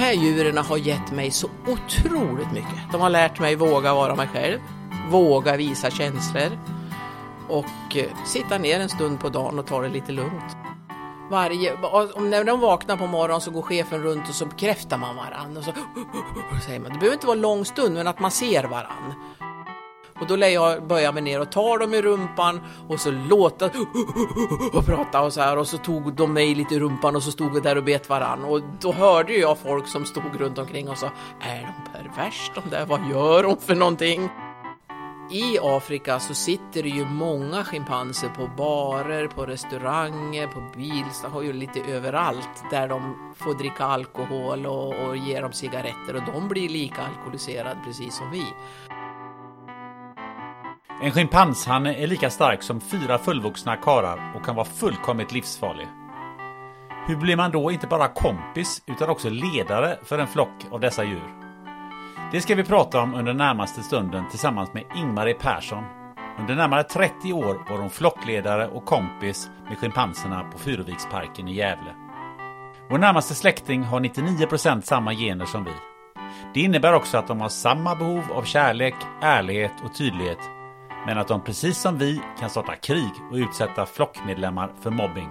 här djuren har gett mig så otroligt mycket. De har lärt mig våga vara mig själv, våga visa känslor och eh, sitta ner en stund på dagen och ta det lite lugnt. Varje, när de vaknar på morgonen så går chefen runt och så bekräftar man varandra. Och så, säger man. Det behöver inte vara en lång stund, men att man ser varandra. Och då lär jag böja mig ner och ta dem i rumpan och så låta och prata och så här och så tog de mig lite i rumpan och så stod vi där och bet varann och då hörde jag folk som stod runt omkring och sa Är de pervers de där? Vad gör de för någonting? I Afrika så sitter det ju många schimpanser på barer, på restauranger, på bilstationer, lite överallt där de får dricka alkohol och, och ger dem cigaretter och de blir lika alkoholiserade precis som vi. En schimpanshanne är lika stark som fyra fullvuxna karar och kan vara fullkomligt livsfarlig. Hur blir man då inte bara kompis utan också ledare för en flock av dessa djur? Det ska vi prata om under närmaste stunden tillsammans med Ingmarie Persson. Under närmare 30 år var hon flockledare och kompis med schimpanserna på Furuviksparken i Gävle. Vår närmaste släkting har 99% samma gener som vi. Det innebär också att de har samma behov av kärlek, ärlighet och tydlighet men att de precis som vi kan starta krig och utsätta flockmedlemmar för mobbing.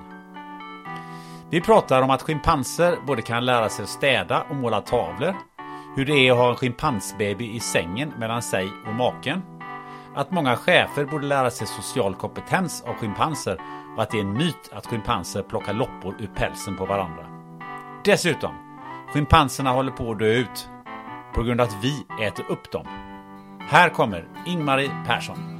Vi pratar om att schimpanser både kan lära sig att städa och måla tavlor, hur det är att ha en schimpansbaby i sängen mellan sig och maken, att många chefer borde lära sig social kompetens av schimpanser och att det är en myt att schimpanser plockar loppor ur pälsen på varandra. Dessutom, schimpanserna håller på att dö ut på grund av att vi äter upp dem. Här kommer Ingmarie Persson.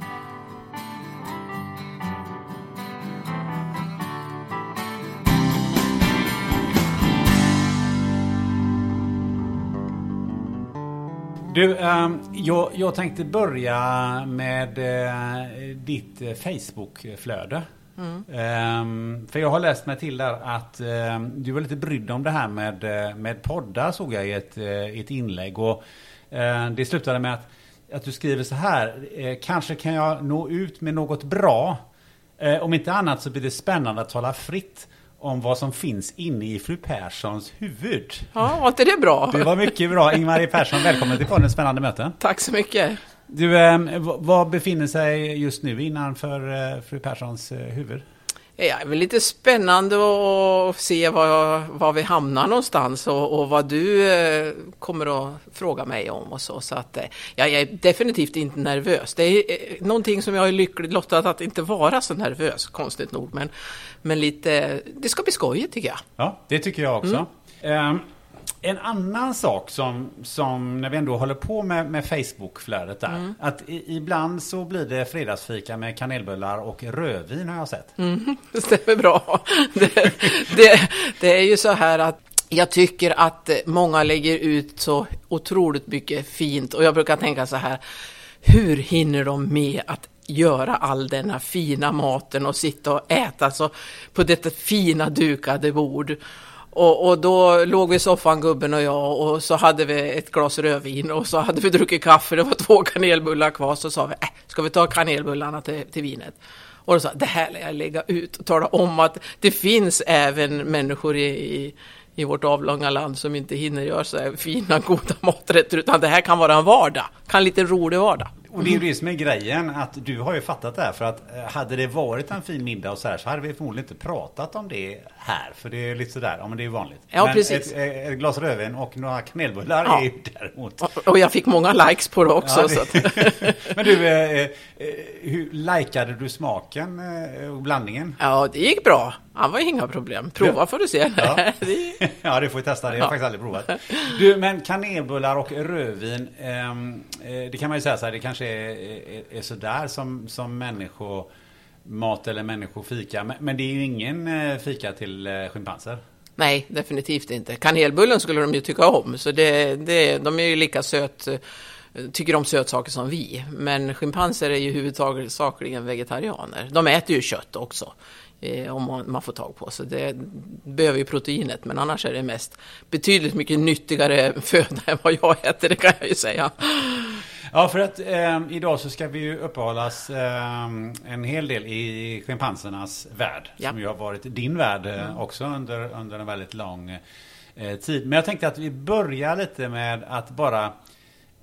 Du, um, jag, jag, tänkte börja med uh, ditt uh, Facebook-flöde. Mm. Um, för jag har läst mig till där att um, du var lite brydd om det här med, uh, med poddar såg jag i ett, ett inlägg. Och, det slutade med att, att du skriver så här. Kanske kan jag nå ut med något bra. om inte annat så blir det spännande att tala fritt om vad som finns inne i fru Perssons huvud. Ja, var inte det bra? Det var mycket bra. Ingmarie Persson, välkommen till podden Spännande möte. Tack så mycket. Du, eh, vad befinner sig just nu innanför eh, fru Perssons eh, huvud? Ja, det är väl lite spännande att se var, var vi hamnar någonstans och, och vad du eh, kommer att fråga mig om och så. Så att eh, jag är definitivt inte nervös. Det är någonting som jag är lycklig lottad att inte vara så nervös, konstigt nog. Men, men lite, det ska bli skojigt tycker jag. Ja, det tycker jag också. Mm. Um, en annan sak som, som när vi ändå håller på med, med Facebook-flödet där. Mm. Att i, ibland så blir det fredagsfika med kanelbullar och rödvin har jag sett. Mm, det stämmer bra. Det, det, det är ju så här att jag tycker att många lägger ut så otroligt mycket fint och jag brukar tänka så här. Hur hinner de med att göra all denna fina maten och sitta och äta så på detta fina dukade bord? Och, och då låg vi i soffan, gubben och jag, och så hade vi ett glas rödvin och så hade vi druckit kaffe, det var två kanelbullar kvar, så sa vi, äh, ska vi ta kanelbullarna till, till vinet? Och då sa det här lär jag lägga ut och tala om att det finns även människor i, i, i vårt avlånga land som inte hinner göra så här fina, goda maträtter, utan det här kan vara en vardag, kan lite rolig vardag. Och det är ju det som är grejen, att du har ju fattat det här. För att eh, hade det varit en fin middag och så här så hade vi förmodligen inte pratat om det här. För det är lite sådär, ja men det är vanligt. Ja, men precis. Ett, ett glas rödvin och några kanelbullar Ja. är ju däremot. Och- Och jag fick många likes på det också. Ja, det... men du, eh, eh, hur likade du smaken eh, och blandningen? ja, det gick bra. Det var inga problem. Prova får du se. Ja. Det- ja, det får vi testa. Det har jag Ja. faktiskt aldrig provat. Du, men kanelbullar och rödvin. ehm, eh, det kan man ju säga så här. Det kanske är, är, är sådär som, som mat eller människofika. Men, men det är ju ingen eh, fika till eh, schimpanser. Nej, definitivt inte. Kanelbullen skulle de ju tycka om, så det, det, de är ju lika söt, eh, tycker om sötsaker som vi. Men schimpanser är ju huvudsakligen vegetarianer. De äter ju kött också, eh, om man, man får tag på. Så det behöver ju proteinet, men annars är det mest betydligt mycket nyttigare föda än vad jag äter, det kan jag ju säga. Ja, för att eh, idag så ska vi ju uppehållas eh, en hel del i schimpansernas värld. Ja. Som ju har varit din värld eh, också under, under en väldigt lång eh, tid. Men jag tänkte att vi börjar lite med att bara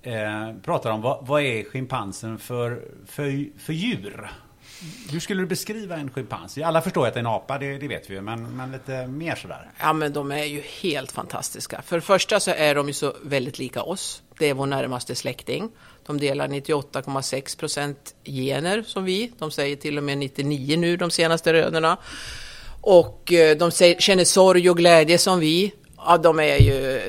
eh, prata om vad, vad är schimpansen för, för, för djur? Hur skulle du beskriva en schimpans? Alla förstår ju att det är en apa, det, det vet vi ju. Men, men lite mer sådär. Ja, men de är ju helt fantastiska. För det första så är de ju så väldigt lika oss. Det är vår närmaste släkting. De delar 98,6 procent gener som vi. De säger till och med 99 nu, de senaste rönerna. Och eh, de säger, känner sorg och glädje som vi. Ja, de är ju...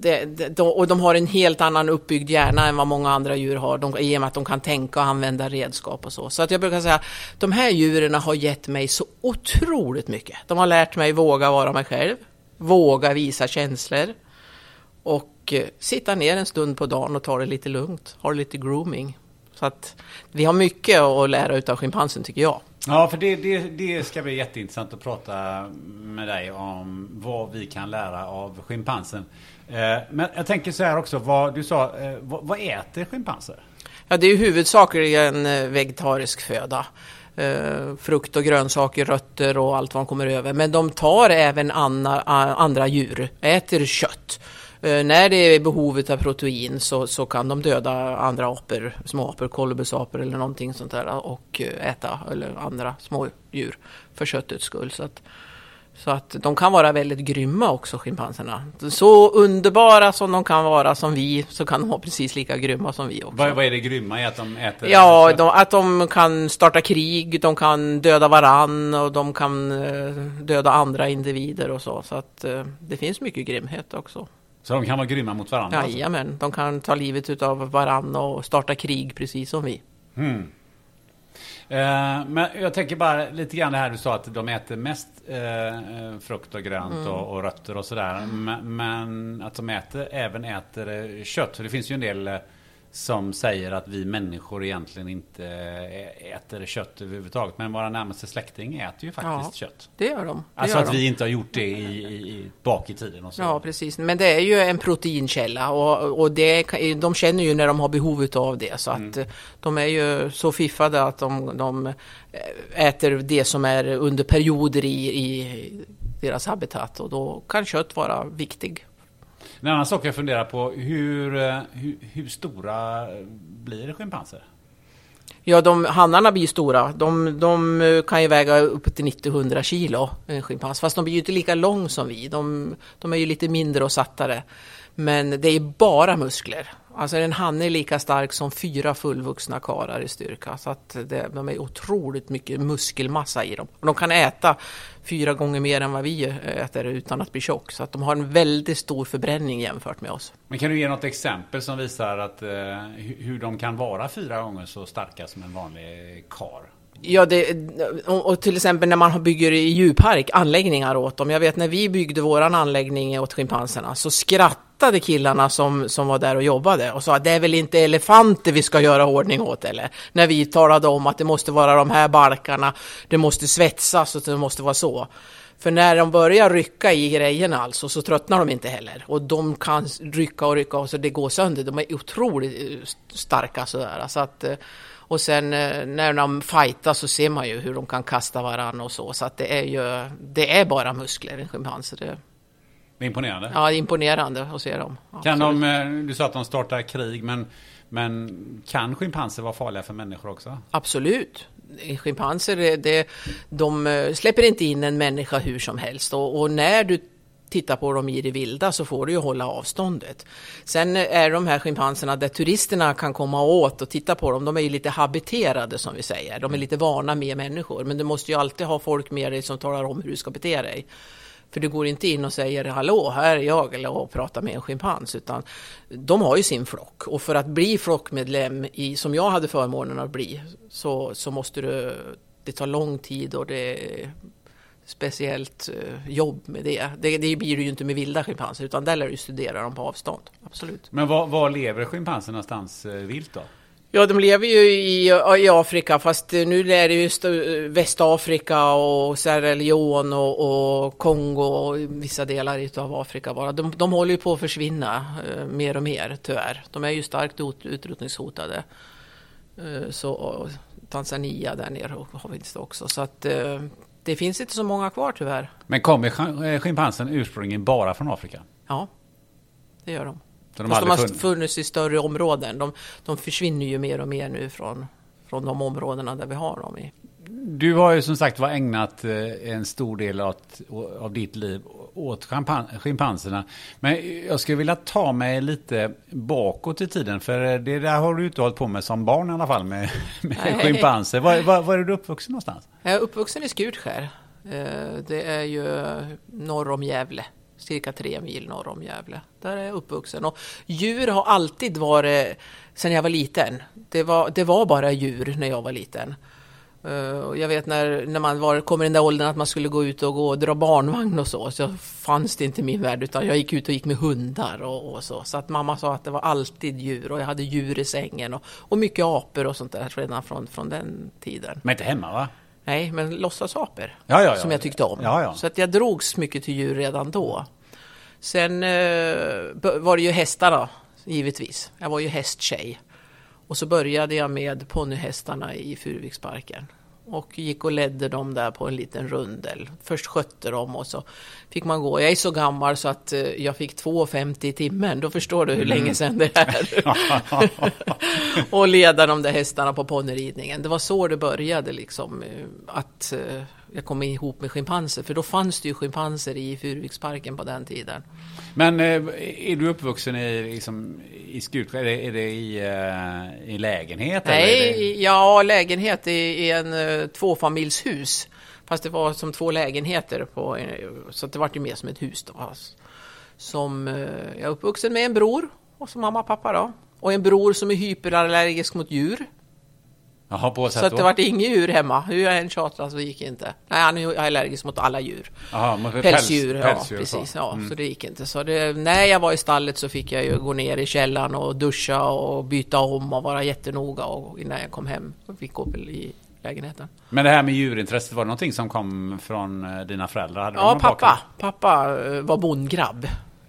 De, de, de, och de har en helt annan uppbyggd hjärna än vad många andra djur har. De, I och med att de kan tänka och använda redskap och så. Så att jag brukar säga, de här djuren har gett mig så otroligt mycket. De har lärt mig våga vara mig själv. Våga visa känslor. Och eh, sitta ner en stund på dagen och ta det lite lugnt. Ha lite grooming. Så att vi har mycket att lära utav schimpansen tycker jag. Ja, för det, det, det ska bli jätteintressant att prata med dig om vad vi kan lära av schimpansen. Eh, Men jag tänker så här också, vad, du sa, eh, vad, äter schimpanser? Ja, det är huvudsakligen vegetarisk föda. Frukt och grönsaker, rötter och allt vad de kommer över. Men de tar även andra, andra djur, äter kött. Eh, när det är behovet av protein så, så kan de döda andra apor, små apor, kolibusapor eller någonting sånt där och eh, äta eller andra små djur för köttets skull. Så att, så att de kan vara väldigt grymma också, schimpanserna. Så underbara som de kan vara som vi, så kan de vara precis lika grymma som vi också. Vad, vad är det grymma i att de äter? Ja, de, att de kan starta krig, de kan döda varann och de kan eh, döda andra individer och så. Så att det finns mycket grymhet också. Så de kan vara grymma mot varandra? alltså? Jajamän, de kan ta livet utav varann och starta krig precis som vi. Mm. Eh, men jag tänker bara lite grann det här du sa att de äter mest eh, frukt och grönt Mm. och, och rötter och sådär. Men, men att de äter, även äter eh, kött. För det finns ju en del eh, som säger att vi människor egentligen inte äter kött överhuvudtaget. Men våra närmaste släkting äter ju faktiskt Ja. kött. Det gör de. Det Alltså gör att de. vi inte har gjort det i, i, bak i tiden och så. Ja, precis. Men det är ju en proteinkälla och, och det, de känner ju när de har behov av det. Så att eh, de är ju så fiffade att de, de eh, äter det som är under perioder i, i deras habitat och då kan kött vara viktig. En annan sak jag funderar på, hur, eh, hur, hur stora blir schimpanser? Ja, de, hannarna blir ju stora. De, de eh, kan ju väga upp till 90-100 kilo, en schimpans. Fast de blir ju inte lika lång som vi. De, de är ju lite mindre och sattare. Men det är bara muskler. Alltså en hanne är lika stark som fyra fullvuxna karar i styrka. Så att det, de är otroligt mycket muskelmassa i dem. Och de kan äta fyra gånger mer än vad vi eh, äter utan att bli tjock. Så att de har en väldigt stor förbränning jämfört med oss. Men kan du ge något exempel som visar att, eh, hur de kan vara fyra gånger så starka som en vanlig kar? Ja, det, och, och till exempel när man bygger i djurpark anläggningar åt dem. Jag vet när vi byggde våran anläggning åt schimpanserna så skrattade killarna som, som var där och jobbade och sa att det är väl inte elefanter vi ska göra ordning åt eller? När vi talade om att det måste vara de här balkarna, det måste svetsas och det måste vara så. För när de börjar rycka i grejerna alltså så tröttnar de inte heller. Och de kan rycka och rycka och så det går sönder. De är otroligt starka sådär. Så att, eh, och sen eh, när de fightar så ser man ju hur de kan kasta varandra och så. Så att det är ju, det är bara muskler, en schimpans. Det, Det är imponerande. ja, det är imponerande att se dem. Kan Absolut. de, eh, du sa att de startar krig, men, men kan schimpanser vara farliga för människor också? Absolut. Schimpanser, det, det, de eh, släpper inte in en människa hur som helst och, och när du titta på dem i det vilda så får du ju hålla avståndet. Sen är de här schimpanserna där turisterna kan komma åt och titta på dem, de är ju lite habiterade som vi säger. De är lite vana med människor, men du måste ju alltid ha folk med dig som talar om hur du ska bete dig. För du går inte in och säger hallå, här är jag eller och pratar med en schimpans, utan de har ju sin flock. Och för att bli flockmedlem, i, som jag hade förmånen att bli, så, så måste du, det tar lång tid och det speciellt eh, jobb med det. det. Det blir det ju inte med vilda schimpanser, utan där lär du studera dem på avstånd. Absolut. Men var, var lever schimpanser någonstans eh, vilt då? Ja, de lever ju i, i Afrika, fast nu är det just eh, Västafrika och Sierra Leone och, och Kongo och vissa delar av Afrika bara. De, de håller ju på att försvinna eh, mer och mer, tyvärr. De är ju starkt ut, utrotningshotade. Eh, så Tanzania där nere har vi det också. Så att eh, det finns inte så många kvar tyvärr. Men kommer eh, schimpansen ursprungligen bara från Afrika? Ja, det gör de. Så de Fast de har funnits- funnits i större områden. De, de försvinner ju mer och mer nu från, från de områdena där vi har dem i. Du har ju som sagt var ägnat eh, en stor del av, av ditt liv åt schimpan- schimpanserna. Men jag skulle vilja ta mig lite bakåt i tiden. För det där har du inte hållit på med som barn i alla fall med, med schimpanser. Var, var, var är du uppvuxen någonstans? Jag är uppvuxen i Skutskär. Eh, Det är ju norr om Gävle. Cirka tre mil norr om Gävle. Där är jag uppvuxen. Och djur har alltid varit, sedan jag var liten. Det var, det var bara djur när jag var liten. Eh, och Jag vet när, när man var, kom i den där åldern att man skulle gå ut och gå och dra barnvagn och så, så fanns det inte i min värld utan jag gick ut och gick med hundar och, och så. Så att mamma sa att det var alltid djur och jag hade djur i sängen och, och mycket apor och sånt där redan från, från den tiden. Men inte hemma va? Nej, men låtsasapor. Ja, ja, ja. Som jag tyckte om. Ja, ja. Så att jag drogs mycket till djur redan då. Sen eh, var det ju hästarna, givetvis. Jag var ju hästtjej. Och så började jag med ponnyhästarna i Furuviksparken. Och gick och ledde dem där på en liten rundel. Först skötte dem och så fick man gå. Jag är så gammal så att eh, jag fick 2,50 i timmen. Då förstår du hur länge sedan det är. och leda de där hästarna på ponnyridningen. Det var så det började liksom. eh, Att eh, jag kom ihop med schimpanser. För då fanns det ju schimpanser i Furuviksparken på den tiden. Men eh, är du uppvuxen i, liksom, i Skutskär? Är det, är det i, eh, i lägenhet? är det... Nej, ja, lägenhet i, i en uh, tvåfamiljshus. Fast det var som två lägenheter, på, eh, så det var ju mer som ett hus. Då. Som, eh, jag är uppvuxen med en bror, och som mamma och pappa då. Och en bror som är hyperallergisk mot djur. Jaha, på Så att då? det vart inget djur hemma. Hur jag än tjatade så gick det inte. Nej, han är allergisk mot alla djur. Men för Pälsdjur, päls- ja pälsdjur precis. Ja, Mm. Så det gick inte. Så det, när jag var i stallet så fick jag ju gå ner i källaren och duscha och byta om och vara jättenoga och innan jag kom hem och fick gå i lägenheten. Men det här med djurintresset, var det någonting som kom från eh, dina föräldrar? Hade de Ja, pappa. Pappa eh, var bondgrabb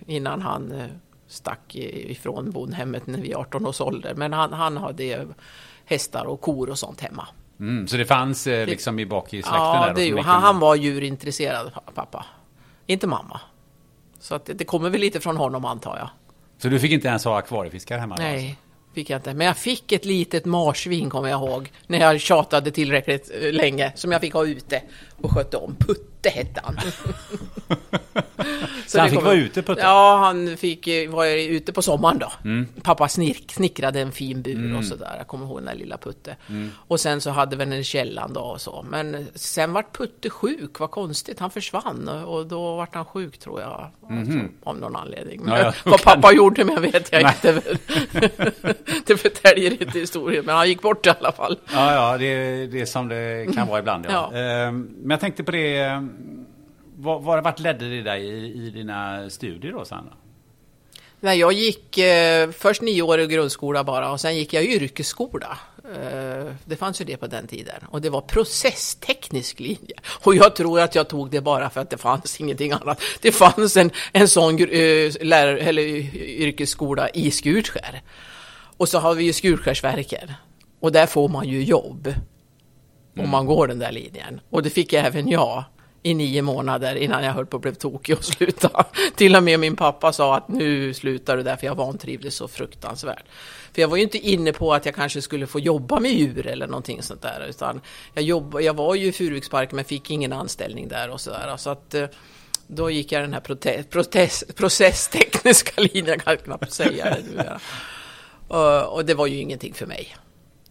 innan han eh, stack ifrån bondhemmet vid 18 års ålder. Men han, han hade hästar och kor och sånt hemma. Mm, så det fanns eh, liksom i bak i släkten Ja, där? det han. Han var djurintresserad, pa- pappa. Inte mamma. Så att det, det kommer väl lite från honom antar jag. Så du fick inte ens ha akvariefiskar hemma? Alltså? Nej, fick jag inte. Men jag fick ett litet marsvin kommer jag ihåg. När jag tjatade tillräckligt eh, länge. Som jag fick ha ute och skötte om. Putte hette han. Så han det fick vara ute, Putte? Ja, han fick eh, vara ute på sommaren då. Mm. Pappa snick, snickrade en fin bur och sådär. Jag kommer ihåg den där lilla Putte. Mm. Och sen så hade vi den i källan då och så. Men sen vart Putte sjuk, vad konstigt. Han försvann och då vart han sjuk tror jag. Alltså, av någon anledning. Mhm. Ja, ja, vad kan- pappa gjorde med vet jag Nej. inte. det förtäljer inte historien. Men han gick bort i alla fall. Ja, ja det, det är som det kan vara ibland. Ja. Ja. Ehm, men jag tänkte på det, var, vart ledde det dig i, i dina studier då, Sandra? Nej, jag gick eh, först nio år i grundskola bara och sen gick jag yrkesskola. Eh, det fanns ju det på den tiden och det var processteknisk linje. Och jag tror att jag tog det bara för att det fanns ingenting annat. Det fanns en, en sån eh, lär, eller, eh, yrkesskola i Skutskär. Och så har vi ju Skutskärsverken och där får man ju jobb om man går den där linjen. Och det fick även jag i nio månader innan jag höll på att bli tokig och sluta. Till och med min pappa sa att nu slutar du där för jag vantrivdes så fruktansvärt. För jag var ju inte inne på att jag kanske skulle få jobba med djur eller någonting sånt där. Utan jag, jobb, jag var ju i Furuviksparken men fick ingen anställning där och sådär. Så att eh, då gick jag den här protest, protest, processtekniska linjen, jag kan knappt säga det nu. Och, eh, och det var ju ingenting för mig.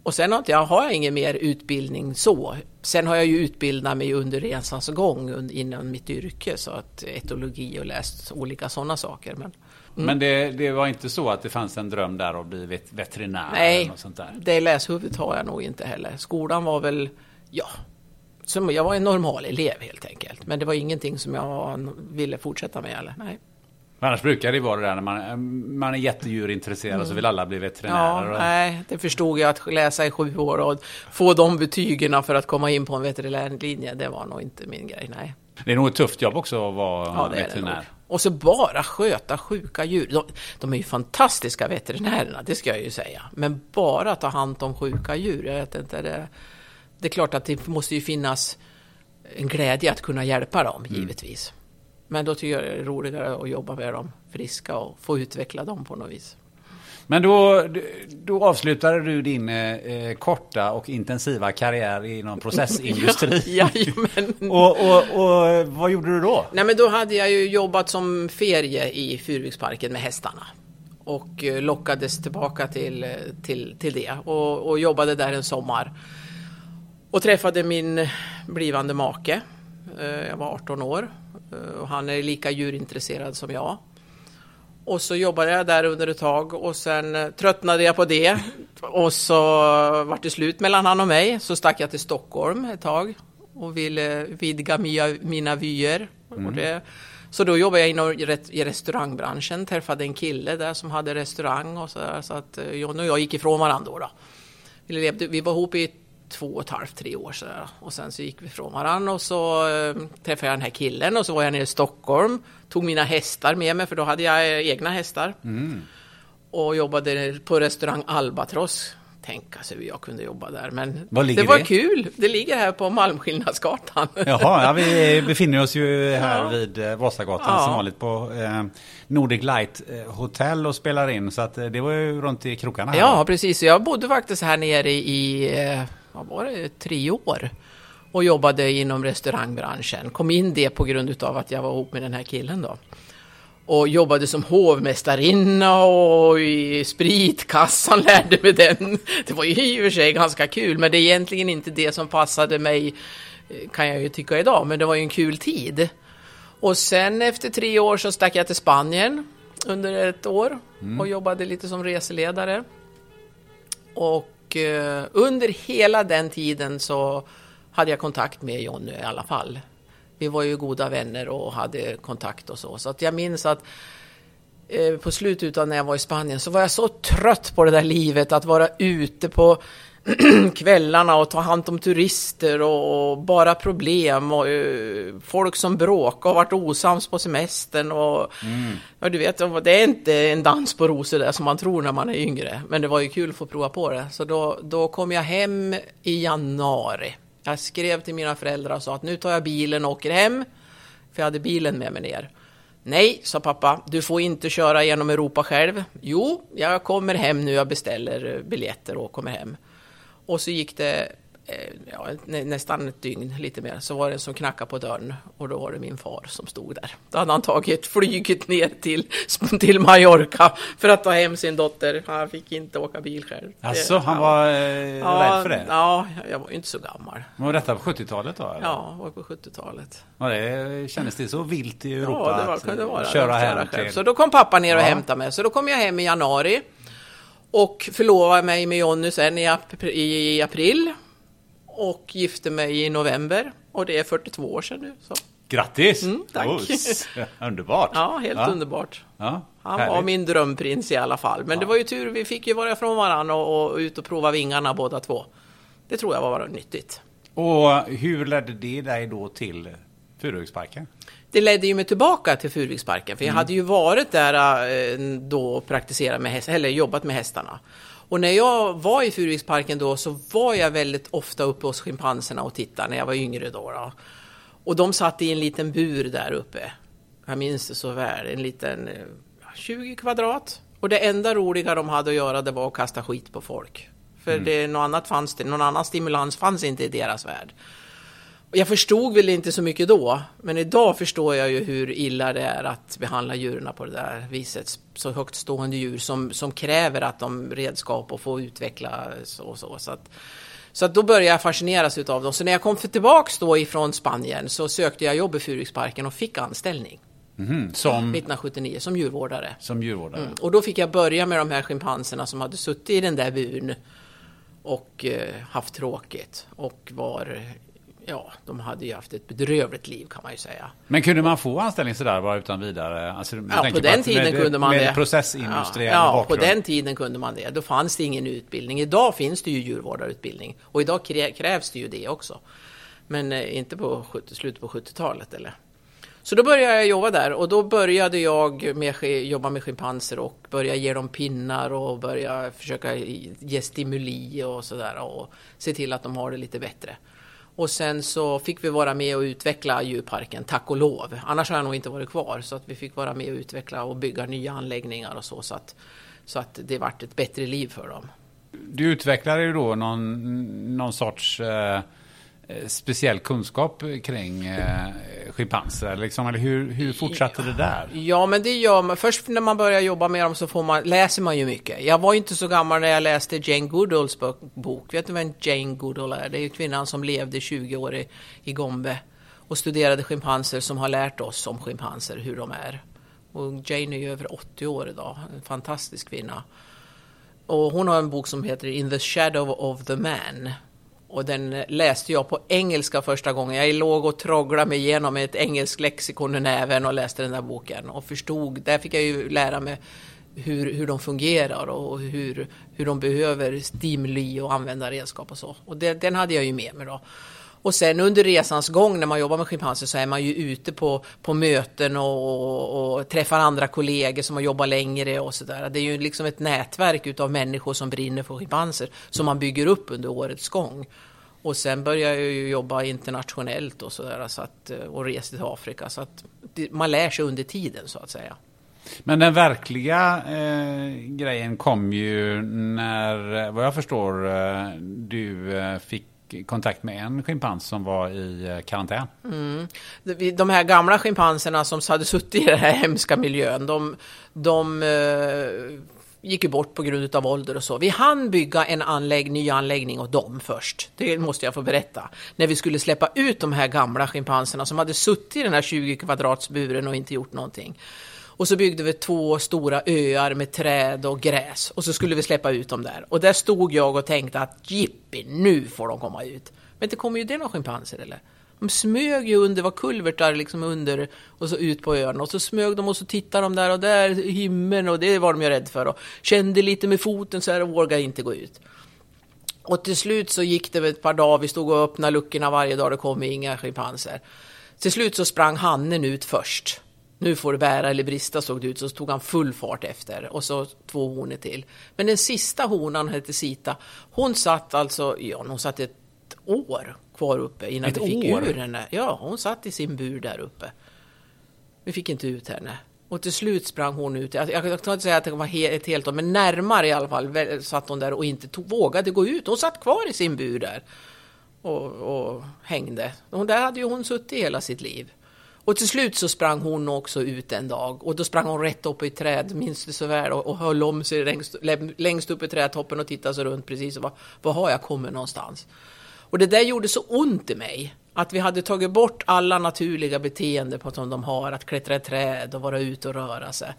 Och sen har jag, har jag ingen mer utbildning så. Sen har jag ju utbildat mig under resans gång inom mitt yrke, så att etologi och läst olika sådana saker. Men, mm. men det, det, var inte så att det fanns en dröm där att bli veterinär? Nej, sånt där. det läshuvudet har jag nog inte heller. Skolan var väl, ja, som, jag var en normal elev helt enkelt. Men det var ingenting som jag ville fortsätta med. Eller? Nej. Annars brukar det vara det där när man, man är jättedjurintresserad mm. så vill alla bli veterinärer. Ja, nej, det förstod jag att läsa i sju år och få de betygen för att komma in på en veterinärlinje, det var nog inte min grej, nej. Det är nog ett tufft jobb också att vara ja, veterinär. Och så bara sköta sjuka djur. De, de, är ju fantastiska veterinärerna, det ska jag ju säga. Men bara ta hand om sjuka djur, jag vet inte. Det, det är klart att det måste ju finnas en glädje att kunna hjälpa dem, mm. Men då tycker jag det är roligare att jobba med dem friska och få utveckla dem på något vis. Men då, då avslutade du din eh, korta och intensiva karriär inom processindustri. ja, jajamän. och, och, och vad gjorde du då? Nej, men då hade jag ju jobbat som ferie i Furuviksparken med hästarna. Och eh, lockades tillbaka till, till, till det och, och jobbade där en sommar. Och träffade min blivande make. Eh, jag var 18 år Eh, och han är lika djurintresserad som jag. Och så jobbade jag där under ett tag och sen eh, tröttnade jag på det. Och så var det slut mellan han och mig. Så stack jag till Stockholm ett tag och ville vidga mina, mina vyer. Mm. Så då jobbade jag inom i restaurangbranschen, träffade en kille där som hade restaurang och så, där, så att eh, John och jag gick ifrån varandra då. Vi, levde, vi var ihop i två och ett halvt, tre år sedan. Och sen så gick vi från varandra och så eh, träffade jag den här killen och så var jag nere i Stockholm. Tog mina hästar med mig för då hade jag egna hästar. Mm. Och jobbade på restaurang Albatross. Tänk alltså hur jag kunde jobba där. Men det var det? kul. Det ligger här på Malmskillnadsgatan. Jaha, ja, vi befinner oss ju här ja. vid eh, Vasagatan ja. som vanligt på eh, Nordic Light eh, Hotel och spelar in. Så att, eh, det var ju runt i krokarna. Här. Ja, precis. Jag bodde faktiskt här nere i vad var det, tre år och jobbade inom restaurangbranschen. Kom in det på grund av att jag var ihop med den här killen då. Och jobbade som hovmästarinna och i spritkassan lärde mig den. Det var ju i och för sig ganska kul, men det är egentligen inte det som passade mig, kan jag ju tycka idag, men det var ju en kul tid. Och sen efter tre år så stack jag till Spanien under ett år mm. och jobbade lite som reseledare. Och eh, under hela den tiden så hade jag kontakt med Jonny i alla fall. Vi var ju goda vänner och hade kontakt och så. Så att jag minns att eh, på slutet av när jag var i Spanien så var jag så trött på det där livet att vara ute på kvällarna och ta hand om turister och, bara problem och uh, folk som bråkar och varit osams på semestern och mm. ja, du vet, det är inte en dans på rosor där som man tror när man är yngre. Men det var ju kul att få prova på det. Så då, då kom jag hem i januari. Jag skrev till mina föräldrar och sa att nu tar jag bilen och åker hem. För jag hade bilen med mig ner. Nej, sa pappa, du får inte köra genom Europa själv. Jo, jag kommer hem nu, jag beställer biljetter och kommer hem. Och så gick det eh, ja, nästan ett dygn, lite mer, så var det en som knackade på dörren och då var det min far som stod där. Då hade han tagit flyget ner till, till Mallorca för att ta hem sin dotter. Han fick inte åka bil själv. Alltså, han var eh, ja, rädd för det? Ja, jag var ju inte så gammal. Var detta på 70-talet då? Eller? Ja, var på 70-talet. Ja, det kändes det så vilt i Europa ja, det var, att det vara, köra hem till... Så då kom pappa ner och ja. hämtade mig. Så då kom jag hem i januari. Och förlovade mig med Jonny sen i, ap i april. Och gifte mig i november. Och det är 42 år sedan nu. Så. Grattis! Mm, tack. Oh, underbart! Ja, helt Ja. underbart. Ja, Han var min drömprins i alla fall. Men det var ju tur, vi fick ju vara ifrån varandra och, och ut och prova vingarna båda två. Det tror jag var nyttigt. Och hur ledde det dig då till Furuhögsparken? Det ledde ju mig tillbaka till Furuviksparken, för jag hade ju varit där eh, då och praktiserat med häst, eller jobbat med hästarna. Och när jag var i Furuviksparken då så var jag väldigt ofta uppe hos schimpanserna och tittade när jag var yngre då. då. Och de satt i en liten bur där uppe. Jag minns det så väl, en liten eh, 20 kvadrat. Och det enda roliga de hade att göra det var att kasta skit på folk. För det, något annat fanns det, någon annan stimulans fanns inte i deras värld. Jag förstod väl inte så mycket då, men idag förstår jag ju hur illa det är att behandla djuren på det där viset. Så högt stående djur som, som kräver att de redskap och få utvecklas och så. Så att, så att då började jag fascineras utav dem. Så när jag kom tillbaks då ifrån Spanien så sökte jag jobb i Furuviksparken och fick anställning Mhm, Som, 1979 som djurvårdare. som djurvårdare? Mm. Och då fick jag börja med de här schimpanserna som hade suttit i den där buren och eh, haft tråkigt och var, ja, de hade ju haft ett bedrövligt liv kan man ju säga. Men kunde man få anställning sådär bara utan vidare? Alltså, Ja, på den tiden med, kunde man med det. processindustriell ja, ja, på den tiden kunde man det. Då fanns det ingen utbildning. Idag finns det ju djurvårdarutbildning och idag krä- krävs det ju det också. Men eh, inte på 70, slutet på 70-talet eller? Så då började jag jobba där och då började jag med, jobba med schimpanser och börja ge dem pinnar och börja försöka ge stimuli och sådär och se till att de har det lite bättre. Och sen så fick vi vara med och utveckla djurparken, tack och lov. Annars har jag nog inte varit kvar. Så att vi fick vara med och utveckla och bygga nya anläggningar och så. Så att, så att det vart ett bättre liv för dem. Du utvecklade ju då någon, någon sorts eh, eh, Eh, speciell kunskap kring eh, schimpanser. Liksom, eller hur, hur fortsatte det där? Ja, men det gör man. Först när man börjar jobba med dem så får man, läser man ju mycket. Jag var ju inte så gammal när jag läste Jane Goodalls bok- Vet du vem Jane Goodall är? Det är ju kvinnan som levde 20 år i, i Gombe och studerade schimpanser som har lärt oss om schimpanser, hur de är. Och Jane är ju över 80 år idag. En fantastisk kvinna. Och hon har en bok som heter In the shadow of the man. Och den läste jag på engelska första gången. Jag låg och trogglade mig igenom ett engelskt lexikon i näven och läste den där boken. Och förstod, där fick jag ju lära mig hur, hur de fungerar och hur, hur de behöver stimuli och använda redskap och så. Och det, den hade jag ju med mig då. Och sen under resans gång när man jobbar med schimpanser så är man ju ute på, på möten och, och, och träffar andra kollegor som har jobbat längre och sådär. Det är ju liksom ett nätverk utav människor som brinner för schimpanser som man bygger upp under årets gång. Och sen började jag ju jobba internationellt och sådär så att, och reste till Afrika. Så att man lär sig under tiden så att säga. Men den verkliga eh, grejen kom ju när, vad jag förstår, eh, du eh, fick fick kontakt med en schimpans som var i eh, karantän. Mm. De- De här gamla schimpanserna som hade suttit i den här hemska miljön, de, de eh, gick ju bort på grund av ålder och så. Vi hann bygga en anlägg, ny anläggning åt dem först. Det måste jag få berätta. När vi skulle släppa ut de här gamla schimpanserna som hade suttit i den här 20 kvadratsburen och inte gjort någonting. Och så byggde vi två stora öar med träd och gräs och så skulle vi släppa ut dem där. Och där stod jag och tänkte att jippi, nu får de komma ut. Men det kommer ju det några schimpanser eller? De smög ju under, var kulvertar liksom under och så ut på ön och så smög de och så tittade de där och där himlen och det var de ju rädda för och kände lite med foten så här och vågade inte gå ut. Och till slut så gick det väl ett par dagar, vi stod och öppnade luckorna varje dag, det kom inga schimpanser. Till slut så sprang hannen ut först. Nu får det bära eller brista såg det ut, så tog han full fart efter och så två honor till. Men den sista honan hette Sita, hon satt alltså, ja hon satt ett år kvar uppe innan Ett vi fick år? ur henne. Ja, hon satt i sin bur där uppe. Vi fick inte ut henne. Och till slut sprang hon ut. Jag, jag, jag kan inte säga att det var he, ett helt år, men närmare i alla fall satt hon där och inte tog, vågade gå ut. Hon satt kvar i sin bur där och, och hängde. Och där hade ju hon suttit hela sitt liv. Och till slut så sprang hon också ut en dag och då sprang hon rätt upp i ett träd, minns det så väl, och, och höll om sig längst, längst upp i trädtoppen och tittade sig runt precis och var, var har jag kommit någonstans? Och det där gjorde så ont i mig. Att vi hade tagit bort alla naturliga beteenden på som de har, att klättra i träd och vara ute och röra sig.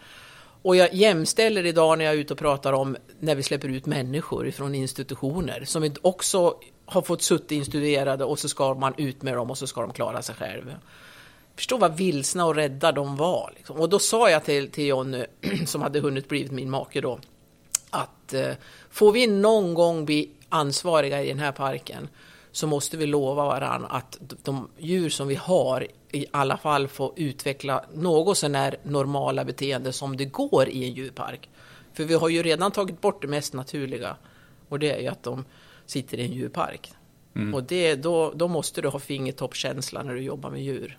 Och jag jämställer idag när jag är ute och pratar om när vi släpper ut människor från institutioner som också har fått suttit instuderade och så ska man ut med dem och så ska de klara sig själva förstå vad vilsna och rädda de var. Liksom. Och då sa jag till, till Jonny, som hade hunnit blivit min make då, att eh, får vi någon gång bli ansvariga i den här parken så måste vi lova varandra att de djur som vi har i alla fall får utveckla något sånär normala beteende som det går i en djurpark. För vi har ju redan tagit bort det mest naturliga och det är ju att de sitter i en djurpark. Mm. Och det, då, då måste du ha fingertoppkänsla när du jobbar med djur.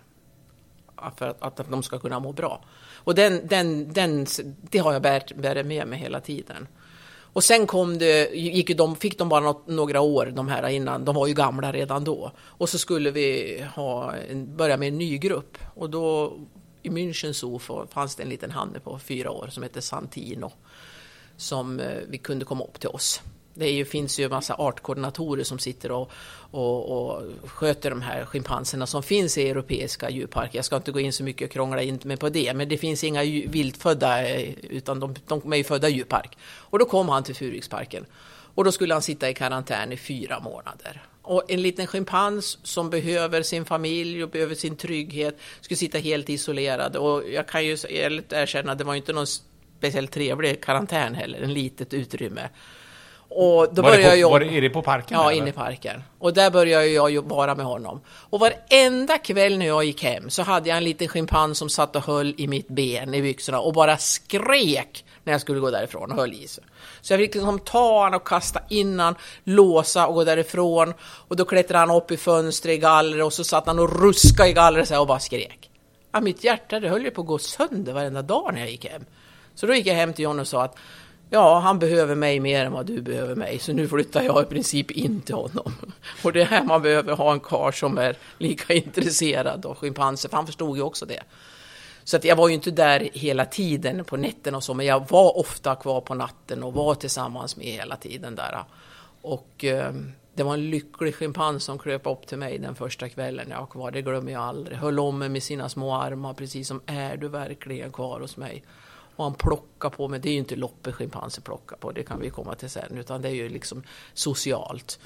För att, att de ska kunna må bra. Och den, den, den, det har jag bärt, med mig hela tiden. Och sen kom det, gick de, fick de bara något, några år de här innan, de var ju gamla redan då. Och så skulle vi ha, börja med en ny grupp. Och då i München Zoo fanns det en liten hanne på fyra år som hette Santino. Som eh, vi kunde komma upp till oss. Det ju, finns ju en massa artkoordinatorer som sitter och, och, och, sköter de här schimpanserna som finns i europeiska djurparker. Jag ska inte gå in så mycket och krångla in mig på det, men det finns inga viltfödda, eh, utan de, de är ju födda i djurpark. Och då kom han till Furyksparken och då skulle han sitta i karantän i fyra månader. Och en liten schimpans som behöver sin familj och behöver sin trygghet skulle sitta helt isolerad. Och jag kan ju erkänna, det var ju inte någon speciellt trevlig karantän heller, en litet utrymme. Och då var, det på, jag var det, är det på parken? Ja, inne i parken. Och där började jag vara med honom. Och varenda kväll när jag gick hem så hade jag en liten schimpans som satt och höll i mitt ben i byxorna och bara skrek när jag skulle gå därifrån och höll i sig. Så jag fick liksom ta honom och kasta in han, låsa och gå därifrån. Och då klättrade han upp i fönstret i gallret och så satt han och ruskade i gallret och bara skrek. Ja, mitt hjärta det höll ju på att gå sönder varenda dag när jag gick hem. Så då gick jag hem till John och sa att Ja, han behöver mig mer än vad du behöver mig, så nu flyttar jag i princip in till honom. Och det är här man behöver ha en kar som är lika intresserad av schimpanser, för han förstod ju också det. Så att jag var ju inte där hela tiden på nätterna och så, men jag var ofta kvar på natten och var tillsammans med hela tiden där. Och eh, det var en lycklig schimpans som kröp upp till mig den första kvällen jag var kvar, det glömmer jag aldrig. Höll om mig med sina små armar, precis som är du verkligen kvar hos mig? Och han plockar på mig, det är ju inte loppet schimpanser plockar på, det kan vi komma till sen, utan det är ju liksom socialt.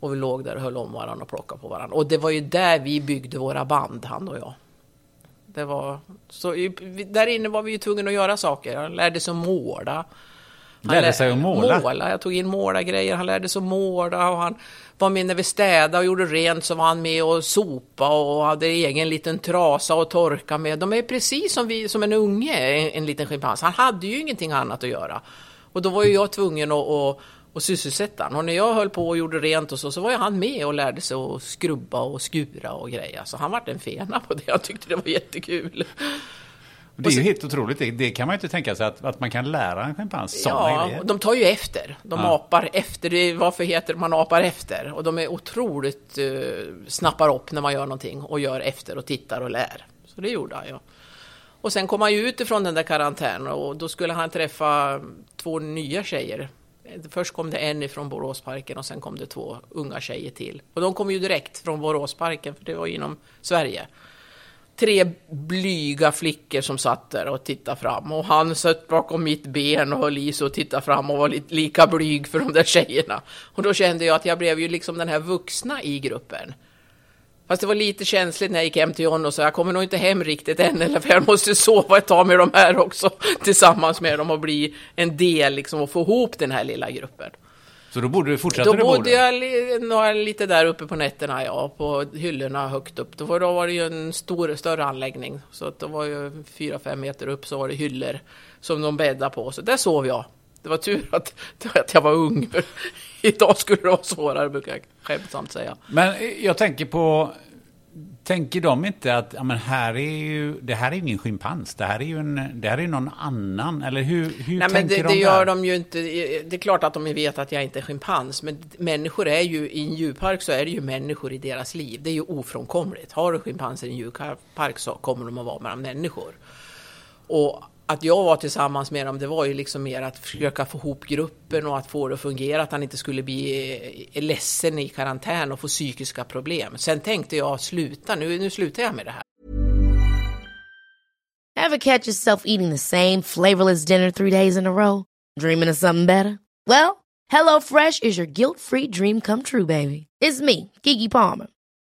Och vi låg där och höll om varandra och plockade på varandra. Och det var ju där vi byggde våra band, han och jag. Det var, så där inne var vi ju tvungna att göra saker. Han lärde sig att måla. Han lärde sig att måla? måla. Jag tog in målargrejer. Han lärde sig att måla och han var med när vi städade och gjorde rent så var han med och sopa och hade egen liten trasa och torka med. De är precis som, vi, som en unge, en, en liten schimpans. Han hade ju ingenting annat att göra. Och då var ju jag tvungen att, att, att sysselsätta honom. Och när jag höll på och gjorde rent och så, så var han med och lärde sig att skrubba och skura och greja. Så han vart en fena på det. Jag tyckte det var jättekul. Det är ju helt otroligt. Det, det, kan man ju inte tänka sig att, att man kan lära en schimpans sådana ja, grejer. de tar ju efter. De ja. apar efter. Det varför heter man apar efter? Och de är otroligt uh, snappar upp när man gör någonting och gör efter och tittar och lär. Så det gjorde han ju. Och sen kom han ju ut ifrån den där karantänen och då skulle han träffa två nya tjejer. Först kom det en ifrån Boråsparken och sen kom det två unga tjejer till. Och de kom ju direkt från Boråsparken, för det var inom Sverige tre blyga flickor som satt där och tittade fram. Och han satt bakom mitt ben och höll i sig och tittade fram och var lite, lika blyg för de där tjejerna. Och då kände jag att jag blev ju liksom den här vuxna i gruppen. Fast det var lite känsligt när jag gick hem till John och sa jag kommer nog inte hem riktigt än, eller för jag måste sova ett tag med de här också, tillsammans med dem och bli en del liksom och få ihop den här lilla gruppen. Så då borde du fortsätta Då bodde jag li, lite där uppe på nätterna, ja, på hyllorna högt upp. Då var, då var det ju en stor, större anläggning. Så att det var ju fyra, fem meter upp så var det hyllor som de bäddade på. Så där sov jag. Det var tur att, att jag var ung. Idag skulle det vara svårare, brukar jag skämtsamt säga. Men jag tänker på Tänker de inte att ja, men här är ju, det här är ingen schimpans, det här är ju en, det här är någon annan? Eller hur, hur Nej, tänker men det, de det gör de ju inte. Det är klart att de vet att jag inte är schimpans, men människor är ju, i en djurpark så är det ju människor i deras liv. Det är ju ofrånkomligt. Har du schimpanser i en djurpark så kommer de att vara med människor. Och att jag var tillsammans med dem, det var ju liksom mer att försöka få ihop gruppen och att få det att fungera, att han inte skulle bli eh, ledsen i karantän och få psykiska problem. Sen tänkte jag, sluta nu, nu slutar jag med det här. Have catch yourself eating the same flavorless dinner three days in a row? Dreaming of something better? Well, hello fresh is your guilt free dream come true baby. It's me, Gigi Palmer.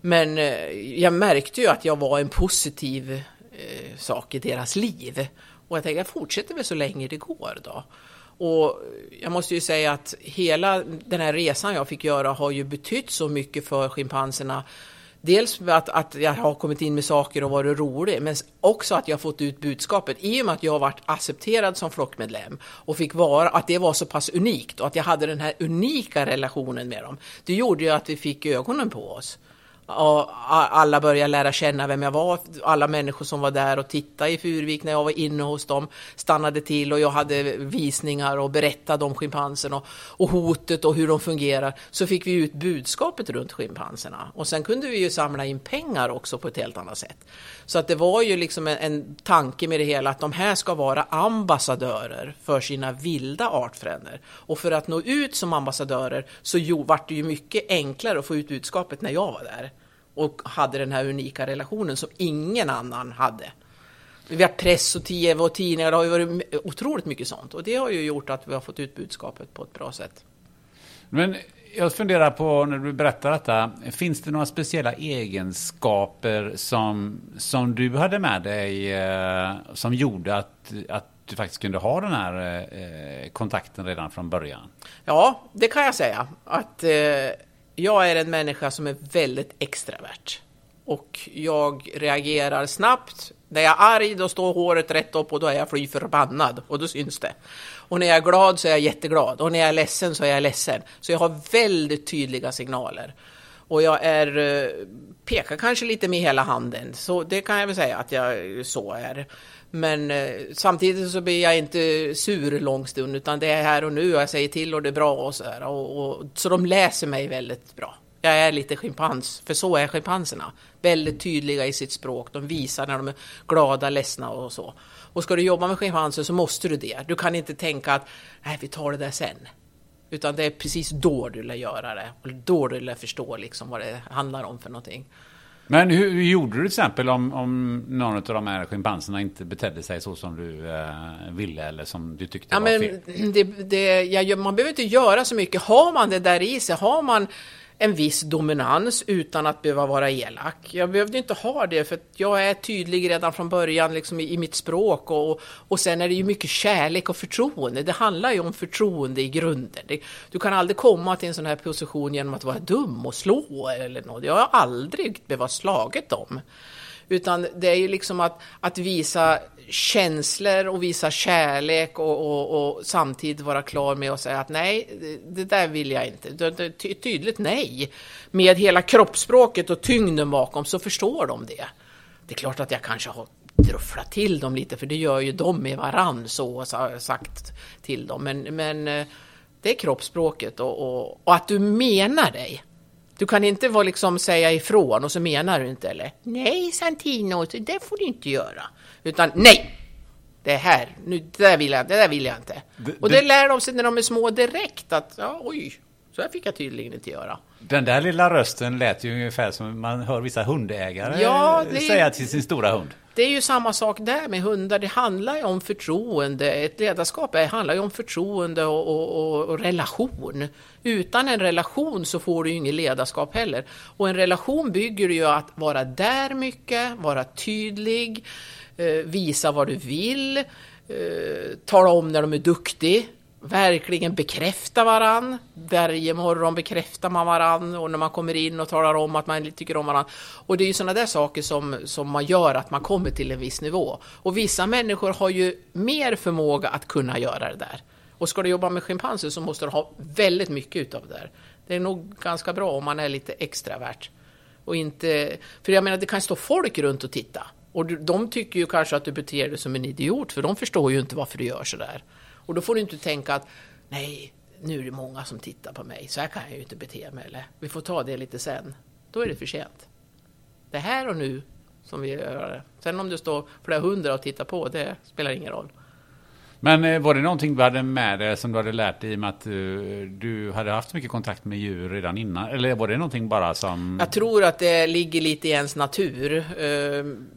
Men eh, jag märkte ju att jag var en positiv eh, sak i deras liv. Och jag tänkte, jag fortsätter väl så länge det går då. Och jag måste ju säga att hela den här resan jag fick göra har ju betytt så mycket för schimpanserna. Dels att, att jag har kommit in med saker och varit rolig, men också att jag har fått ut budskapet. I och med att jag har varit accepterad som flockmedlem och fick vara, att det var så pass unikt och att jag hade den här unika relationen med dem. Det gjorde ju att vi fick ögonen på oss. Och alla började lära känna vem jag var. Alla människor som var där och tittade i Furvik när jag var inne hos dem stannade till och jag hade visningar och berättade om schimpansen och, och hotet och hur de fungerar. Så fick vi ut budskapet runt schimpanserna. Och sen kunde vi ju samla in pengar också på ett helt annat sätt. Så att det var ju liksom en, en tanke med det hela att de här ska vara ambassadörer för sina vilda artfränder. Och för att nå ut som ambassadörer så jo, vart det ju mycket enklare att få ut budskapet när jag var där och hade den här unika relationen som ingen annan hade. Vi har press och tv och tidningar, det har ju varit otroligt mycket sånt och det har ju gjort att vi har fått ut budskapet på ett bra sätt. Men jag funderar på, när du berättar detta, finns det några speciella egenskaper som, som du hade med dig eh, som gjorde att, att du faktiskt kunde ha den här eh, kontakten redan från början? Ja, det kan jag säga. Att eh, jag är en människa som är väldigt extravert. Och jag reagerar snabbt. När jag är arg då står håret rätt upp och då är jag fly förbannad och då syns det. Och när jag är glad så är jag jätteglad och när jag är ledsen så är jag ledsen. Så jag har väldigt tydliga signaler. Och jag är, eh, pekar kanske lite med hela handen, så det kan jag väl säga att jag så är. Men eh, samtidigt så blir jag inte sur lång stund, utan det är här och nu och jag säger till och det är bra och så här. Och, och, så de läser mig väldigt bra. Jag är lite schimpans, för så är schimpanserna. Väldigt tydliga i sitt språk. De visar när de är glada, ledsna och så. Och ska du jobba med schimpanser så måste du det. Du kan inte tänka att nej, vi tar det där sen. Utan det är precis då du lär göra det. Och då du lär förstå liksom vad det handlar om för någonting. Men hur, hur gjorde du till exempel om, om någon av de här schimpanserna inte betedde sig så som du eh, ville eller som du tyckte ja, var men fel? Det, det, ja, man behöver inte göra så mycket. Har man det där i sig, har man en viss dominans utan att behöva vara elak. Jag behövde inte ha det för jag är tydlig redan från början liksom i, i mitt språk och, och sen är det ju mycket kärlek och förtroende. Det handlar ju om förtroende i grunden. Det, du kan aldrig komma till en sån här position genom att vara dum och slå eller något. Jag har aldrig behövt slaget dem. Utan det är ju liksom att, att visa känslor och visa kärlek och, och, och, samtidigt vara klar med att säga att nej, det där vill jag inte. Det, tydligt nej. Med hela kroppsspråket och tyngden bakom så förstår de det. Det är klart att jag kanske har drufflat till dem lite, för det gör ju de med varann så sagt till dem. Men, men eh, det är kroppsspråket och, och, och att du menar dig. Du kan inte vara liksom säga ifrån och så menar du inte eller? Nej Santino, det får du inte göra. Utan nej! Det här, nu, det, där vill jag, det där vill jag inte. Det, och det, det lär de sig när de är små direkt att, ja, oj, Så det fick jag tydligen inte göra. Den där lilla rösten lät ju ungefär som man hör vissa hundägare Ja, det- säga till sin stora hund. Det är ju samma sak där med hundar. Det handlar ju om förtroende. Ett ledarskap är- handlar ju om förtroende och, och, och, och relation. Utan en relation så får du ju inget ledarskap heller. Och en relation bygger ju att vara där mycket, vara tydlig, eh, visa vad du vill, eh, tala om när de är duktig, verkligen bekräfta varann. Varje morgon bekräftar man varann och när man kommer in och talar om att man tycker om varann. Och det är ju sådana där saker som, som man gör att man kommer till en viss nivå. Och vissa människor har ju mer förmåga att kunna göra det där. Och ska du jobba med schimpanser så måste du ha väldigt mycket utav det där. Det är nog ganska bra om man är lite extravert. Och inte, för jag menar, det kan stå folk runt och titta. Och de tycker ju kanske att du beter dig som en idiot, för de förstår ju inte varför du gör sådär. Och då får du inte tänka att nej, nu är det många som tittar på mig, så här kan jag ju inte bete mig. Eller vi får ta det lite sen. Då är det för sent. Det är här och nu som vi gör det. Sen om det står flera hundra och tittar på, det spelar ingen roll. Men eh, var det någonting du hade med dig som du hade lärt dig i och med att du, du hade haft mycket kontakt med djur redan innan? Eller var det någonting bara som... Jag tror att det ligger lite i ens natur. Eh,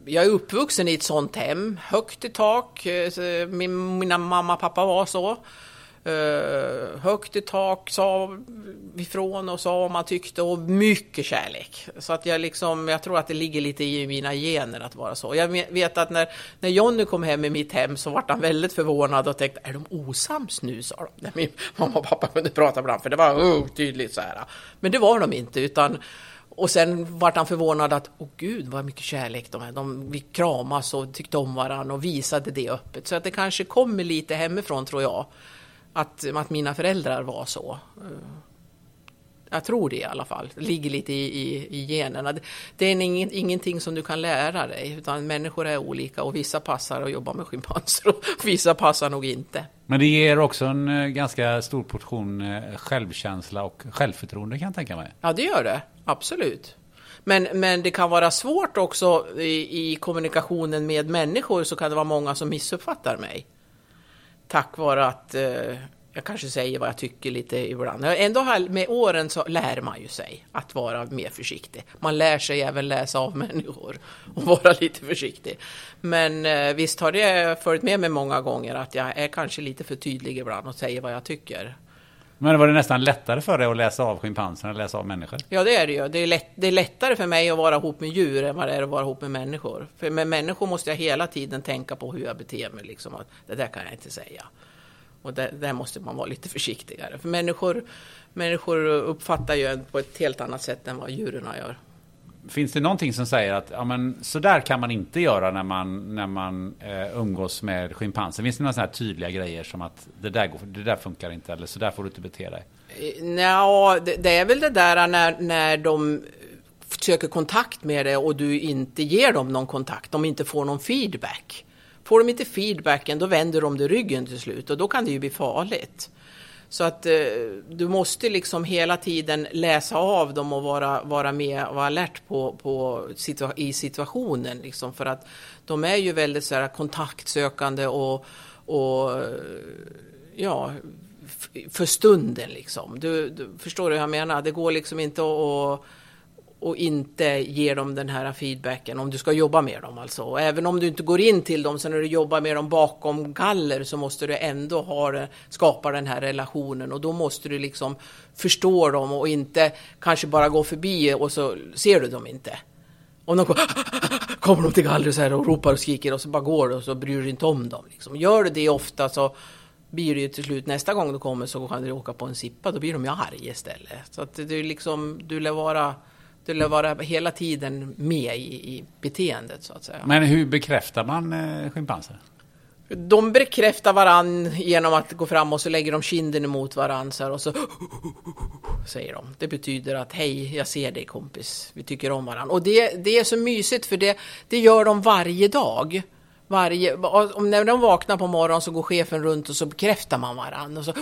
jag är uppvuxen i ett sånt hem, högt i tak. Min, mina mamma och pappa var så. Uh, Högt i tak, sa ifrån och sa vad man tyckte och mycket kärlek. Så att jag liksom, jag tror att det ligger lite i mina gener att vara så. Jag vet att när, när Jonny kom hem i mitt hem så var han väldigt förvånad och tänkte, är de osams nu? sa de. När min mamma och pappa kunde prata ibland, för det var uh, tydligt så här. Men det var de inte, utan och sen vart han förvånad att, åh gud vad mycket kärlek de är. De, vi kramas och tyckte om varandra och visade det öppet. Så att det kanske kommer lite hemifrån tror jag. Att, att mina föräldrar var så. Jag tror det i alla fall. Det ligger lite i, i, i generna. Det, är ingen, ingenting som du kan lära dig. Utan människor är olika och vissa passar att jobba med schimpanser och vissa passar nog inte. Men det ger också en eh, ganska stor portion eh, självkänsla och självförtroende kan jag tänka mig. Ja, det gör det. Absolut. Men, men det kan vara svårt också i, i kommunikationen med människor så kan det vara många som missuppfattar mig. Tack vare att eh, jag kanske säger vad jag tycker lite ibland. Ändå här, med åren så lär man ju sig att vara mer försiktig. Man lär sig även läsa av människor och vara lite försiktig. Men eh, visst har det följt med mig många gånger att jag är kanske lite för tydlig ibland och säger vad jag tycker. Men var det nästan lättare för dig att läsa av schimpanser än att läsa av människor? Ja, det är det ju. Det är, lätt, det är lättare för mig att vara ihop med djur än vad det är att vara ihop med människor. För med människor måste jag hela tiden tänka på hur jag beter mig. Liksom, att det där kan jag inte säga. Och där, där måste man vara lite försiktigare. För människor, människor uppfattar ju en på ett helt annat sätt än vad djuren gör. Finns det någonting som säger att ja, men, så där kan man inte göra när man, när man eh, umgås med schimpanser? Finns det några sådana här tydliga grejer som att det där, går, det där funkar inte eller så där får du inte bete dig? Eh, ja, det, det är väl det där när, när de söker kontakt med dig och du inte ger dem någon kontakt, de inte får någon feedback. Får de inte feedbacken, då vänder de dig ryggen till slut och då kan det ju bli farligt. Så att eh, du måste liksom hela tiden läsa av dem och vara, vara med och vara alert på, på situa i situationen. Liksom, för att de är ju väldigt så här, kontaktsökande och, och ja, för stunden liksom. Du, du förstår du hur jag menar? Det går liksom inte att och inte ger dem den här feedbacken om du ska jobba med dem alltså. Och även om du inte går in till dem, så när du jobbar med dem bakom galler så måste du ändå ha, skapa den här relationen och då måste du liksom förstå dem och inte kanske bara gå förbi och så ser du dem inte. Om de kommer, kommer de till gallret så här och ropar och skriker och så bara går du och så bryr du dig inte om dem. Liksom. Gör du det ofta så blir det ju till slut nästa gång du kommer så kan du åka på en sippa, då blir de ju arga istället. Så att det är liksom, du lär vara, lär vara hela tiden med i, i beteendet så att säga. Men hur bekräftar man eh, schimpanser? De bekräftar varann genom att gå fram och så lägger de kinden emot varann så här, och så säger de. Det betyder att hej, jag ser dig kompis, vi tycker om varann. Och det, det är så mysigt för det, det gör de varje dag. Varje, om när de vaknar på morgonen så går chefen runt och så bekräftar man varann. Och så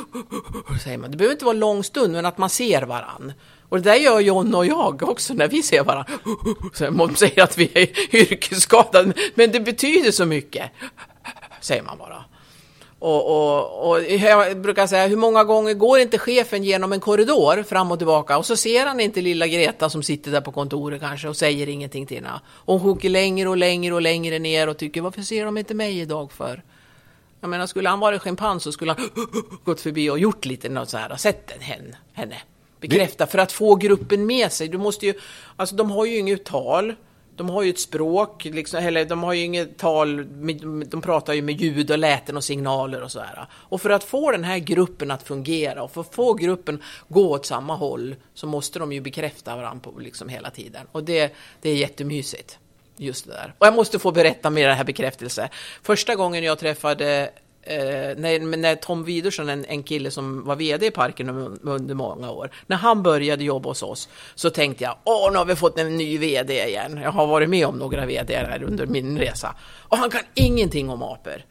säger man. Det behöver inte vara en lång stund, men att man ser varann. Och det där gör John och jag också när vi ser varandra. Så man säger att vi är yrkesskadade, men det betyder så mycket säger man bara. Och, och, och jag brukar säga, hur många gånger går inte chefen genom en korridor fram och tillbaka och så ser han inte lilla Greta som sitter där på kontoret kanske och säger ingenting till henne. Och hon sjunker längre och längre och längre ner och tycker, varför ser de inte mig idag för? Jag menar, skulle han varit schimpans så skulle han gått förbi och gjort lite något så här, sett henne. henne bekräfta för att få gruppen med sig. Du måste ju, alltså de har ju inget tal. De har ju ett språk, liksom, eller de har ju inget tal, de pratar ju med ljud och läten och signaler och sådär. Och för att få den här gruppen att fungera och för att få gruppen gå åt samma håll så måste de ju bekräfta varandra på, liksom hela tiden. Och det, det är jättemysigt. Just det där. Och jag måste få berätta mer den här bekräftelse. Första gången jag träffade Eh, när, när Tom Widerson, en, en kille som var VD i parken under många år, när han började jobba hos oss så tänkte jag, åh, nu har vi fått en ny VD igen. Jag har varit med om några VD här under min resa. Och han kan ingenting om apor.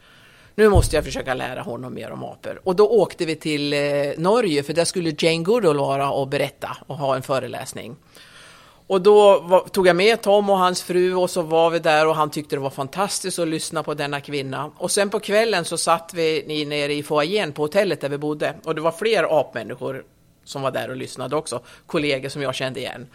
Nu måste jag försöka lära honom mer om apor. Och då åkte vi till eh, Norge, för där skulle Jane Goodall vara och berätta och ha en föreläsning. Och då var, tog jag med Tom och hans fru och så var vi där och han tyckte det var fantastiskt att lyssna på denna kvinna. Och sen på kvällen så satt vi nere i foajén på hotellet där vi bodde och det var fler apmänniskor som var där och lyssnade också, kollegor som jag kände igen.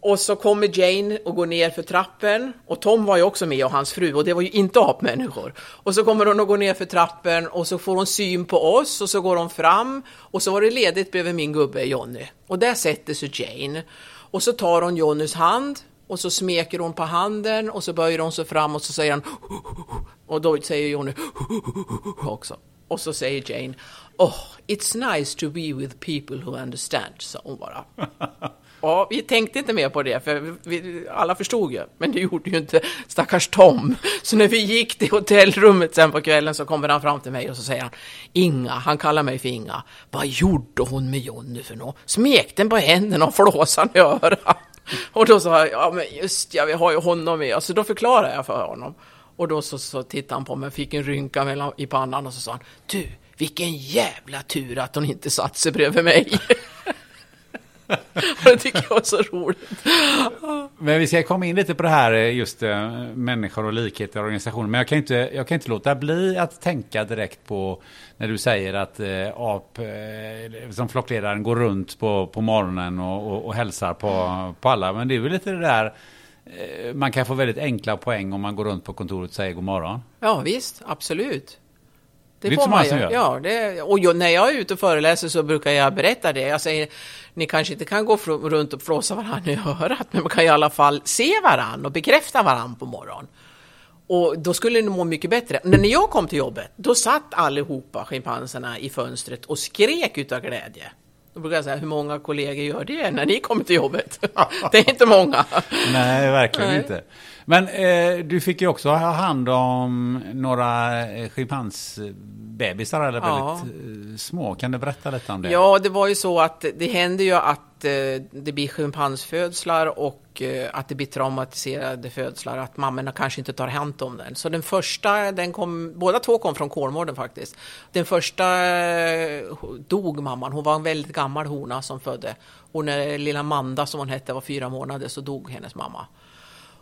Och så kommer Jane och går ner för trappen och Tom var ju också med och hans fru och det var ju inte apmänniskor. Och så kommer hon och går ner för trappen och så får hon syn på oss och så går hon fram och så var det ledigt bredvid min gubbe Jonny. Och där sätter sig Jane. Och så tar hon Jonnys hand och så smeker hon på handen och så böjer hon sig fram och så säger han och då säger Jonny också. Och så säger Jane Oh, it's nice to be with people who understand, sa hon bara. Ja, vi tänkte inte mer på det, för vi, alla förstod ju, men det gjorde ju inte stackars Tom. Så när vi gick till hotellrummet sen på kvällen så kommer han fram till mig och så säger han Inga, han kallar mig för Inga. Vad gjorde hon med Jonny för något? Smekte den på händerna och flåsade i örat? Och då sa jag, ja men just ja, vi har ju honom med. Så då förklarade jag för honom. Och då så, så tittade han på mig, fick en rynka mellan, i pannan och så sa han, du, vilken jävla tur att hon inte satt sig bredvid mig. det tycker jag var så roligt. Men vi ska komma in lite på det här just äh, människor och likheter i organisationen. Men jag kan, inte, jag kan inte låta bli att tänka direkt på när du säger att äh, AP, som flockledaren går runt på, på morgonen och, och, och hälsar på, på alla. Men det är väl lite det där man kan få väldigt enkla poäng om man går runt på kontoret och säger god morgon. Ja visst, absolut. Det, det får man göra. Ja, det, och jag, när jag är ute och föreläser så brukar jag berätta det. Jag säger, ni kanske inte kan gå runt och flåsa varandra i örat, men man kan i alla fall se varandra och bekräfta varandra på morgonen. Och då skulle ni må mycket bättre. Men när jag kom till jobbet, då satt allihopa schimpanserna i fönstret och skrek utav glädje. Då brukar jag säga, hur många kollegor gör det när ni kommer till jobbet? det är inte många. Nej, verkligen Nej. inte. Men eh, du fick ju också ha hand om några eh, schimpansbebisar, eller ja. väldigt eh, små. Kan du berätta lite om det? Ja, det var ju så att det händer ju att eh, det blir schimpansfödslar och eh, att det blir traumatiserade födslar, att mammorna kanske inte tar hand om den. Så den första, den kom, båda två kom från Kolmården faktiskt. Den första eh, dog mamman, hon var en väldigt gammal hona som födde. Och när lilla Manda, som hon hette, var fyra månader så dog hennes mamma.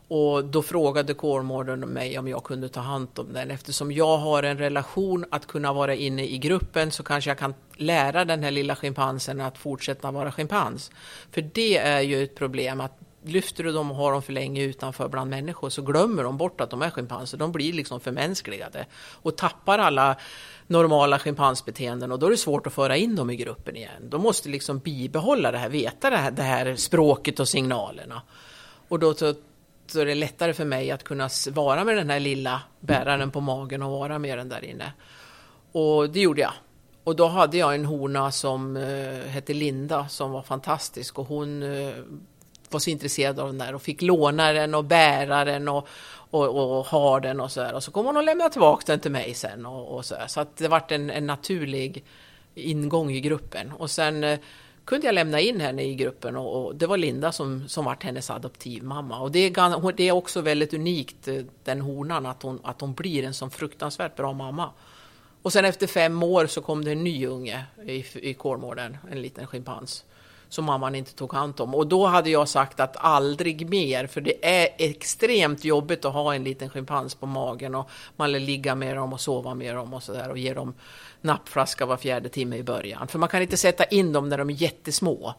Och då frågade Kolmården mig om jag kunde ta hand om den. Eftersom jag har en relation att kunna vara inne i gruppen så kanske jag kan lära den här lilla schimpansen att fortsätta vara schimpans. För det är ju ett problem att lyfter du dem och har dem för länge utanför bland människor så glömmer de bort att de är schimpanser. De blir liksom förmänskligade och tappar alla normala schimpansbeteenden och då är det svårt att föra in dem i gruppen igen. De måste liksom bibehålla det här, veta det här, det här språket och signalerna. Och då så är det lättare för mig att kunna vara med den här lilla bäraren på magen och vara med den där inne. Och det gjorde jag. Och då hade jag en hona som uh, hette Linda som var fantastisk och hon uh, var så intresserad av den där och fick låna den och bära den och, och, och ha den och så där. Och så kom hon och lämnade tillbaka den till mig sen och, och så där. Så att det vart en, en naturlig ingång i gruppen. Och sen uh, kunde jag lämna in henne i gruppen och, och det var Linda som, som vart hennes adoptivmamma. Och det är, det är också väldigt unikt, eh, den honan, att hon, att hon blir en sån fruktansvärt bra mamma. Och sen efter fem år så kom det en ny unge i, i Kolmården, en liten schimpans som mamman inte tog hand om. Och då hade jag sagt att aldrig mer, för det är extremt jobbigt att ha en liten schimpans på magen och man vill ligga med dem och sova med dem och sådär och ge dem nappflaska var fjärde timme i början. För man kan inte sätta in dem när de är jättesmå.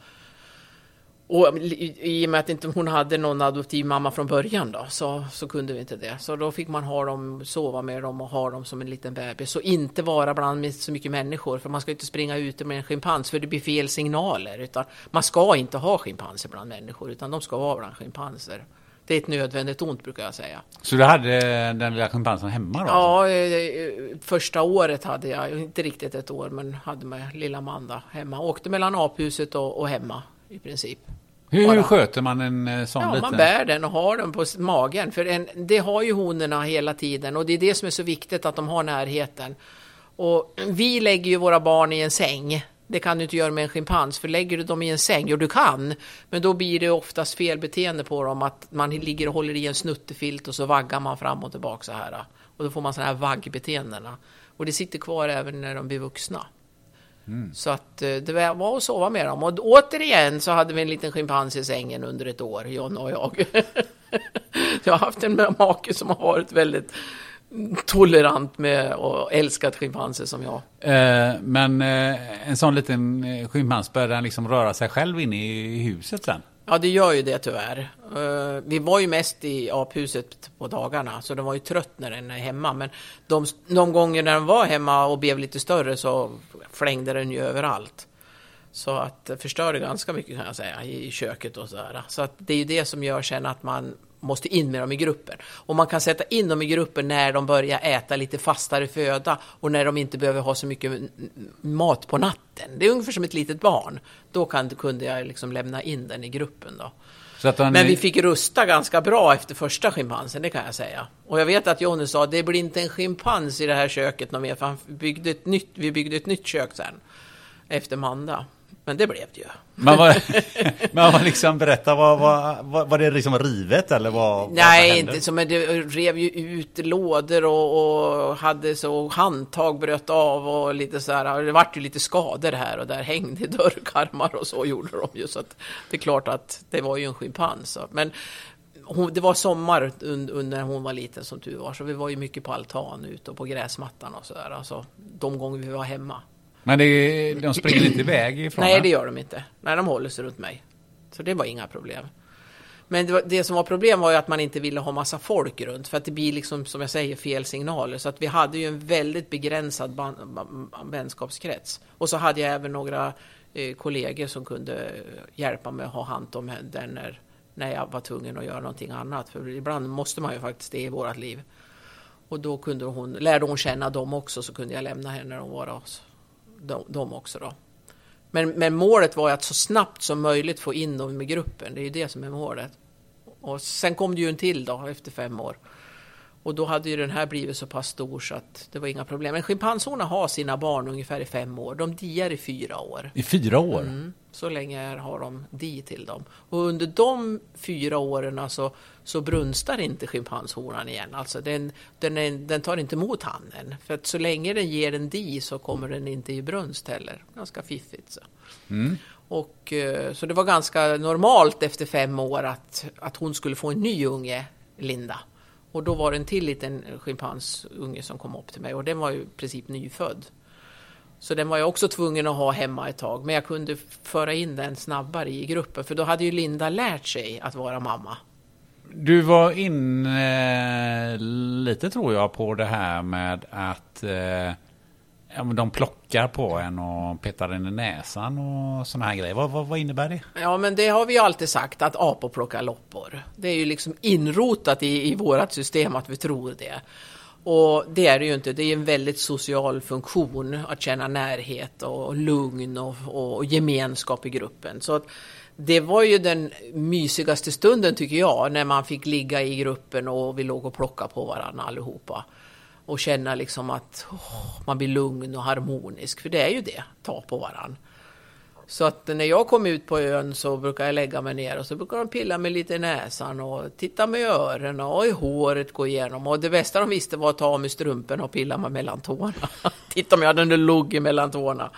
Och i och med att inte hon hade någon adoptiv mamma från början då, så, så kunde vi inte det. Så då fick man ha dem, sova med dem och ha dem som en liten bebis. Och inte vara bland så mycket människor, för man ska inte springa ute med en schimpans, för det blir fel signaler. Utan man ska inte ha schimpanser bland människor, utan de ska vara bland schimpanser. Det är ett nödvändigt ont brukar jag säga. Så du hade den lilla schimpansen hemma då? Ja, eh, första året hade jag, inte riktigt ett år, men hade med lilla Amanda hemma. Åkte mellan aphuset och, och hemma i princip. Hur Bara. sköter man en eh, sån ja, liten? man bär den och har den på magen. För en, det har ju honorna hela tiden och det är det som är så viktigt att de har närheten. Och vi lägger ju våra barn i en säng. Det kan du inte göra med en schimpans, för lägger du dem i en säng, jo du kan, men då blir det oftast felbeteende på dem, att man ligger och håller i en snuttefilt och så vaggar man fram och tillbaka så här. Och då får man sådana här vaggbeteendena. Och det sitter kvar även när de blir vuxna. Mm. Så att eh, det var att sova med dem. Och återigen så hade vi en liten schimpans i sängen under ett år, John och jag. jag har haft en make som har varit väldigt tolerant med och älskat schimpanser som jag. Eh, men eh, en sån liten eh, schimpans, börjar den liksom röra sig själv inne i huset sen? Ja, det gör ju det tyvärr. Uh, vi var ju mest i aphuset på dagarna, så den var ju trött när den är hemma. Men de, de gånger när den var hemma och blev lite större så flängde den ju överallt. Så att eh, det förstörde ganska mycket kan jag säga i, köket och sådär. Så att det är ju det som gör sen att man måste in med dem i gruppen. Och man kan sätta in dem i gruppen när de börjar äta lite fastare föda och när de inte behöver ha så mycket mat på natten. Det är ungefär som ett litet barn. Då kan, kunde jag liksom lämna in den i gruppen. Då. Men vi fick rusta ganska bra efter första schimpansen, det kan jag säga. Och jag vet att Jonny sa, det blir inte en schimpans i det här köket något mer, för han byggde ett nytt, vi byggde ett nytt kök sen. Efter Manda. Men det blev det ju. Men vad, men vad liksom, berätta, var, var, var det liksom rivet eller vad? Nej, vad inte så, men det rev ju ut lådor och, och, hade så handtag bröt av och lite så här. Det vart ju lite skador här och där hängde dörrkarmar och så gjorde de ju. Så att det är klart att det var ju en schimpans. Men hon, det var sommar under när hon var liten som tur var, så vi var ju mycket på altan ute och på gräsmattan och så där. Alltså de gånger vi var hemma. Men det, de springer inte iväg ifrån Nej, det gör de inte. Nej, de håller sig runt mig. Så det var inga problem. Men det, var, det, som var problem var ju att man inte ville ha massa folk runt för att det blir liksom som jag säger fel signaler. Så att vi hade ju en väldigt begränsad vänskapskrets. Och så hade jag även några eh, kollegor som kunde hjälpa mig att ha hand om den när, när jag var tvungen att göra någonting annat. För ibland måste man ju faktiskt det i vårat liv. Och då kunde hon, lärde hon känna dem också så kunde jag lämna henne när de var hos de, de också då. Men, men målet var att så snabbt som möjligt få in dem i gruppen. Det är ju det som är målet. Och sen kom det ju en till då efter fem år. Och då hade ju den här blivit så pass stor så att det var inga problem. Men schimpanserna har sina barn ungefär i fem år. De diar i fyra år. I fyra år? Mm, så länge har de di till dem. Och under de fyra åren så, så brunstar inte schimpanshonan igen. Alltså den, den, är, den tar inte emot hannen. För att så länge den ger en di så kommer den inte i brunst heller. Ganska fiffigt så. Mm. Och, eh, så det var ganska normalt efter fem år att, att hon skulle få en ny unge, Linda. Och då var det en till liten schimpansunge som kom upp till mig och den var ju i princip nyfödd. Så den var jag också tvungen att ha hemma ett tag, men jag kunde föra in den snabbare i gruppen, för då hade ju Linda lärt sig att vara mamma. Du var inne lite tror jag på det här med att eh, Ja, men de plockar på en och petar en i näsan och sådana här grejer. Vad, vad, vad, innebär det? Ja, men det har vi ju alltid sagt att apor plockar loppor. Det är ju liksom inrotat i, i vårt system att vi tror det. Och det är det ju inte. Det är en väldigt social funktion att känna närhet och lugn och, och gemenskap i gruppen. Så det var ju den mysigaste stunden tycker jag, när man fick ligga i gruppen och vi låg och plockade på varandra allihopa och känna liksom att oh, man blir lugn och harmonisk, för det är ju det, ta på varann. Så att när jag kom ut på ön så brukar jag lägga mig ner och så brukar de pilla mig lite i näsan och titta mig i öronen och i håret gå igenom. Och det bästa de visste var att ta av mig strumpen och pilla mig mellan tårna. titta om jag hade en lugg mellan tårna.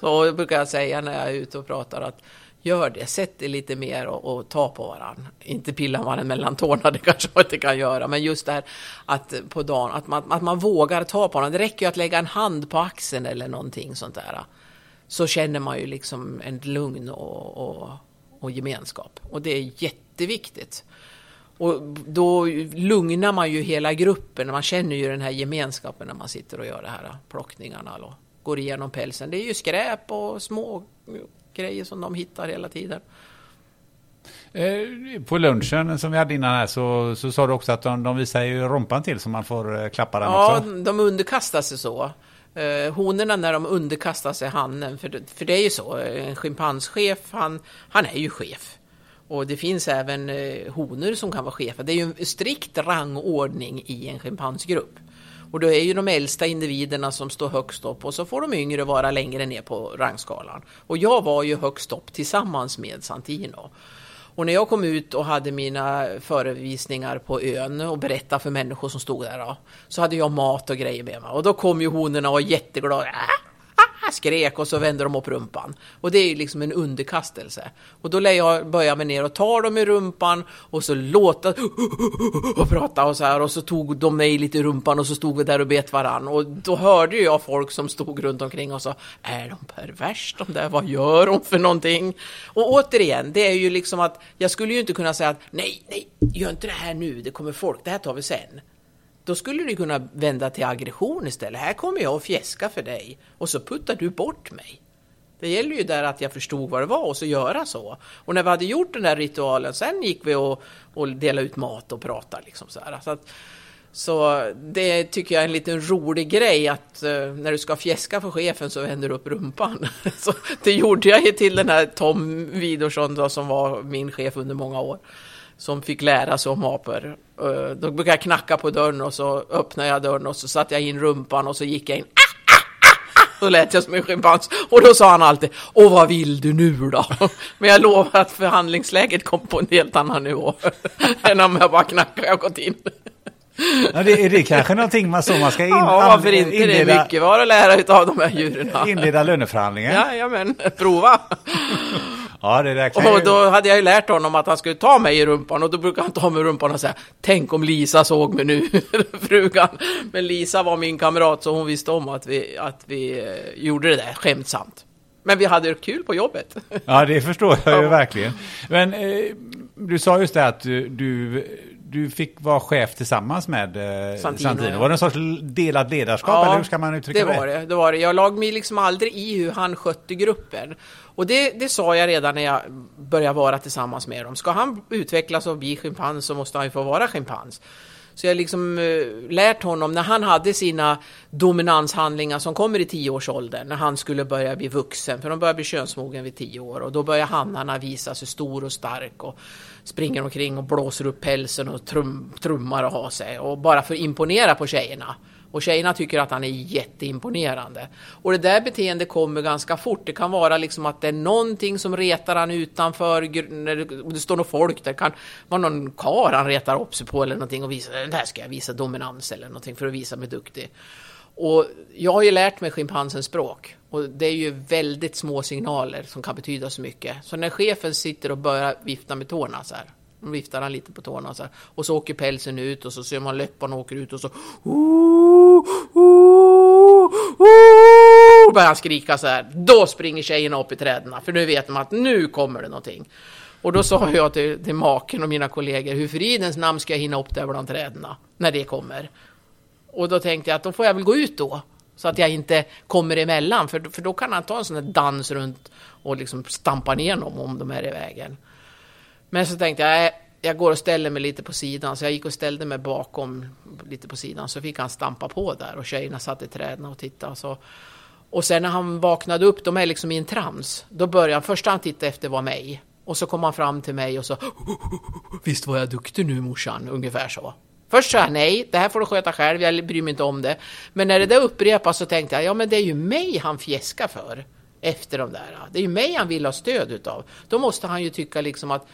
Så brukar jag säga när jag är ute och pratar att gör det. Sätt det lite mer och, och ta på varandra. Inte pilla varandra mellan tårna, det kanske man inte kan göra. Men just det här att på dagen, att man, att man vågar ta på varandra. Det räcker ju att lägga en hand på axeln eller någonting sånt där. Så känner man ju liksom en lugn och, och, och gemenskap. Och det är jätteviktigt. Och då lugnar man ju hela gruppen, man känner ju den här gemenskapen när man sitter och gör de här plockningarna och går igenom pälsen. Det är ju skräp och små grejer som de hittar hela tiden. Eh, på lunchen som vi hade innan här så, så sa du också att de, de visar ju rumpan till så man får eh, klappa den ja, också. Ja, de underkastar sig så. Eh, honorna när de underkastar sig hannen, för, för det är ju så, en schimpanschef, han, han är ju chef. Och det finns även honor som kan vara chefer. Det är ju en strikt rangordning i en schimpansgrupp. Och då är ju de äldsta individerna som står högst upp och så får de yngre vara längre ner på rangskalan. Och jag var ju högst upp tillsammans med Santino. Och när jag kom ut och hade mina förevisningar på ön och berättade för människor som stod där då, så hade jag mat och grejer med mig. Och då kom ju honorna och var jätteglada äh? Skrek och så vände de upp rumpan. Och det är liksom en underkastelse. Och då lär jag böja mig ner och ta dem i rumpan och så låta och prata och så här och så tog de mig lite i rumpan och så stod vi där och bet varann. Och då hörde jag folk som stod runt omkring och sa är de pervers de där, vad gör de för någonting? Och återigen, det är ju liksom att jag skulle ju inte kunna säga att nej, nej, gör inte det här nu, det kommer folk, det här tar vi sen. Då skulle du kunna vända till aggression istället. Här kommer jag och fjäska för dig och så puttar du bort mig. Det gäller ju där att jag förstod vad det var och så göra så. Och när vi hade gjort den där ritualen, sen gick vi och, och delade ut mat och pratade. Liksom så, här. så, att, så det tycker jag är en liten rolig grej att uh, när du ska fjäska för chefen så vänder du upp rumpan. så det gjorde jag ju till den här Tom Widersson då, som var min chef under många år som fick lära sig om apor. Eh, då brukade jag knacka på dörren och så öppnade jag dörren och så satte jag in rumpan och så gick jag in. Så lät jag som en schimpans och då sa han alltid Åh vad vill du nu då? Men jag lovar att förhandlingsläget kom på en helt annan nivå än om jag bara knackade och gått in. Ja, det, är det kanske någonting man, så man ska in, ja, varför inte? Inleda, det är mycket var att lära av de här djuren. Inleda löneförhandlingar. Jajamän, prova. Ja, det där kan och då hade jag ju lärt honom att han skulle ta mig i rumpan och då brukar han ta mig i rumpan och säga Tänk om Lisa såg mig nu, frugan. Men Lisa var min kamrat så hon visste om att vi, att vi eh, gjorde det där skämtsamt. Men vi hade kul på jobbet. Ja, det förstår jag ju verkligen. Men eh, du sa just det att du, du fick vara chef tillsammans med eh, Santino. Santino. Var det en sorts delat ledarskap ja, eller hur ska man uttrycka det? det var det, det var det. Jag lag mig liksom aldrig i hur han skötte gruppen. Och det, det sa jag redan när jag började vara tillsammans med dem. Ska han utvecklas och bli schimpans så måste han ju få vara schimpans. Så jag liksom uh, lärt honom när han hade sina dominanshandlingar som kommer i tioårsåldern, när han skulle börja bli vuxen, för de börjar bli könsmogen vid tio år och då börjar hannarna visa sig stor och stark och springer omkring och blåser upp pälsen och trum, trummar och har sig och bara för att imponera på tjejerna. Och tjejerna tycker att han är jätteimponerande. Och det där beteendet kommer ganska fort. Det kan vara liksom att det är någonting som retar han utanför, när det, står något folk där. Det kan vara någon kar han retar upp sig på eller någonting och visar, det här ska jag visa dominans eller någonting för att visa mig duktig. Och jag har ju lärt mig schimpansens språk och det är ju väldigt små signaler som kan betyda så mycket. Så när chefen sitter och börjar vifta med tårna så här, viftar han lite på tårna så här, och så åker pälsen ut och så ser man läpparna åker ut och så börjar han skrika så här. Då springer tjejerna upp i träden för nu vet man att nu kommer det någonting. Och då sa jag till, till maken och mina kollegor, hur fridens namn ska jag hinna upp där bland träden när det kommer? Och då tänkte jag att då får jag väl gå ut då. Så att jag inte kommer emellan, för, för då kan han ta en sån här dans runt och liksom stampa ner dem om de är i vägen. Men så tänkte jag, jag går och ställer mig lite på sidan, så jag gick och ställde mig bakom lite på sidan, så fick han stampa på där och tjejerna satt i träden och tittade. Och, så. och sen när han vaknade upp, de är liksom i en trams, då började han, första han tittade efter var mig. Och så kom han fram till mig och sa, visst var jag duktig nu morsan, ungefär så. Först sa jag nej, det här får du sköta själv, jag bryr mig inte om det. Men när det där upprepas så tänkte jag, ja men det är ju mig han fjäskar för. Efter de där. Det är ju mig han vill ha stöd utav. Då måste han ju tycka liksom att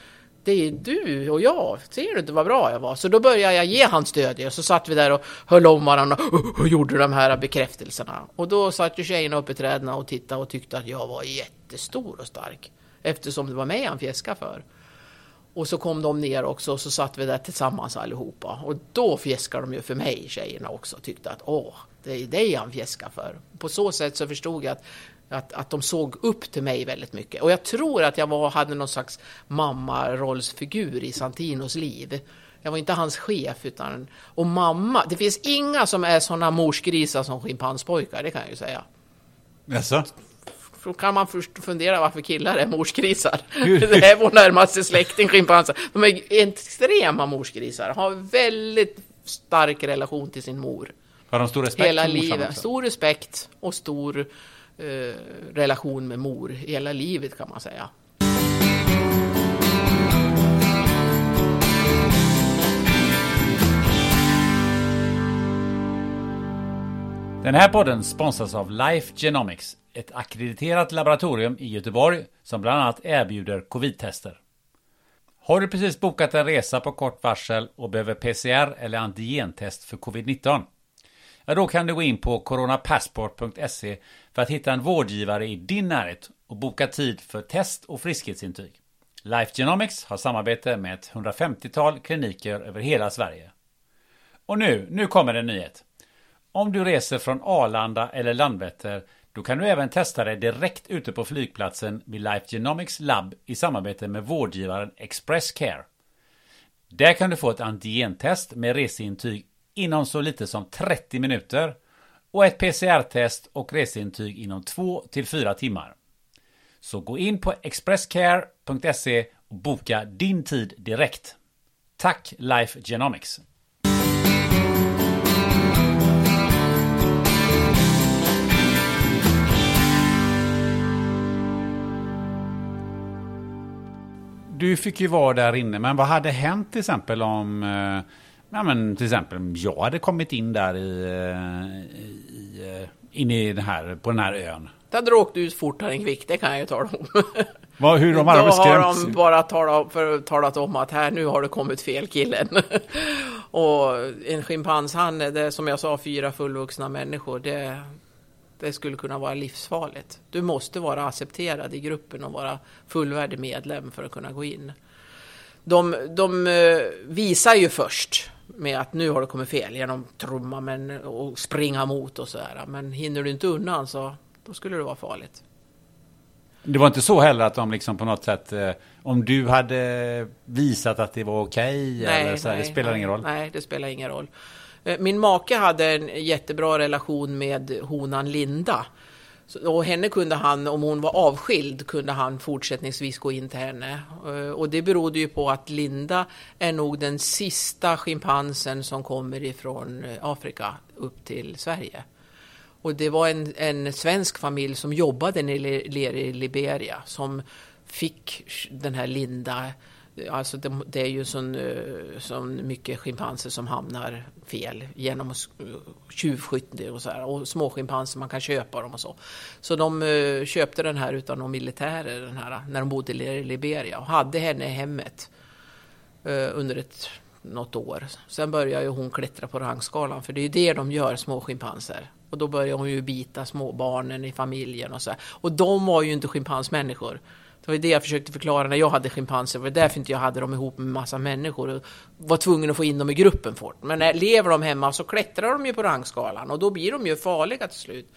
det är du och jag. Ser du inte vad bra jag var? Så då började jag ge han stöd. Och så satt vi där och höll om varandra och gjorde de här bekräftelserna. Och då satt ju tjejerna uppe i träden och tittade och tyckte att jag var jättestor och stark. eftersom det var mig han fjäskade för. Och så kom de ner också och så satt vi där tillsammans allihopa. Och då fjäskade de ju för mig, tjejerna också. Tyckte att åh, det är dig han fjäskar för. På så sätt så förstod jag att, att, att de såg upp till mig väldigt mycket. Och jag tror att jag var, hade någon slags mammarollsfigur i Santinos liv. Jag var inte hans chef, utan... Och mamma, det finns inga som är sådana morsgrisar som schimpanspojkar, det kan jag ju säga. Jaså? Då kan man först fundera varför killar är morsgrisar. Det är vår närmaste släkting, schimpanser. De är extrema morsgrisar, har väldigt stark relation till sin mor. Har de stor respekt Hela livet. också? Stor respekt och stor eh, relation med mor. Hela livet kan man säga. Den här podden sponsras av Life Genomics, ett akkrediterat laboratorium i Göteborg som bland annat erbjuder covid-tester. Har du precis bokat en resa på kort varsel och behöver PCR eller antigentest för covid-19? Ja, då kan du gå in på coronapassport.se för att hitta en vårdgivare i din närhet och boka tid för test och friskhetsintyg. Life Genomics har samarbete med ett 150-tal kliniker över hela Sverige. Och nu, nu kommer en nyhet. Om du reser från Arlanda eller Landvetter då kan du även testa dig direkt ute på flygplatsen vid Life Genomics Lab i samarbete med vårdgivaren Express Care. Där kan du få ett antigentest med reseintyg inom så lite som 30 minuter och ett PCR-test och reseintyg inom 2 till 4 timmar. Så gå in på expresscare.se och boka din tid direkt. Tack Life Genomics! Du fick ju vara där inne, men vad hade hänt till exempel om eh, ja, men till exempel om jag hade kommit in där i, eh, i, eh, in i den här, på den här ön? Då hade du åkt ut fortare än kvickt, det kan jag ju tala om. Vad, hur de Då hade har beskrämt de bara talat, för, talat om att här nu har det kommit fel killen. och en schimpans, han, det är som jag sa, fyra fullvuxna människor, det, det skulle kunna vara livsfarligt. Du måste vara accepterad i gruppen och vara fullvärdig medlem för att kunna gå in. De, de eh, visar ju först med att nu har det kommit fel genom trumma men, och springa mot och sådär. Men hinner du inte undan så då skulle det vara farligt. Det var inte så heller att de liksom på något sätt, eh, om du hade visat att det var okej, eller så här, det spelar nej, ingen roll. Nej, det spelar ingen roll. Eh, Min make hade en jättebra relation med honan Linda. Och henne kunde han, om hon var avskild, kunde han fortsättningsvis gå in till henne. Eh, och det berodde ju på att Linda är nog den sista schimpansen som kommer ifrån eh, Afrika upp till Sverige. Och det var en, en svensk familj som jobbade nere nere i Liberia som fick den här Linda. Alltså det, det är ju så eh, sån mycket schimpanser som hamnar fel genom eh, tjuvskytte och så här. Och småschimpanser, man kan köpa dem och så. Så de eh, köpte den här utan någon militärer den här, när de bodde i Liberia och hade henne i hemmet under ett, något år. Sen börjar ju hon klättra på rangskalan, för det är ju det de gör, små schimpanser. Och då börjar hon ju bita småbarnen i familjen och så. här. Och de var ju inte schimpansmänniskor. Det var det jag försökte förklara när jag hade schimpanser. Det var därför inte jag hade dem ihop med massa människor och var tvungen att få in dem i gruppen fort. Men när lever de hemma så klättrar de ju på rangskalan och då blir de ju farliga till slut.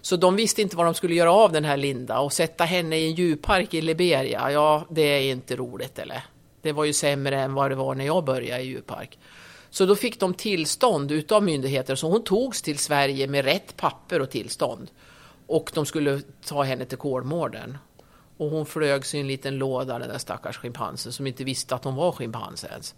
Så de visste inte vad de skulle göra av den här Linda och sätta henne i en djurpark i Liberia. Ja, det är inte roligt eller? Det var ju sämre än vad det var när jag började i djurpark. Så då fick de tillstånd utav myndigheter, så hon togs till Sverige med rätt papper och tillstånd. Och de skulle ta henne till Kolmården. Och hon flögs i en liten låda, den där stackars schimpansen, som inte visste att hon var schimpans ens.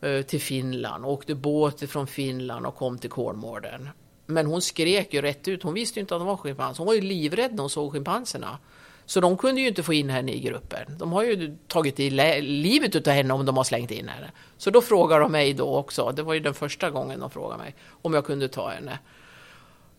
Eh, till Finland, åkte båt från Finland och kom till Kolmården. Men hon skrek ju rätt ut, hon visste ju inte att hon var schimpans. Hon var ju livrädd när hon såg schimpanserna. Så de kunde ju inte få in henne i gruppen. De har ju tagit i livet utav henne om de har slängt in henne. Så då frågade de mig då också, det var ju den första gången de frågade mig, om jag kunde ta henne.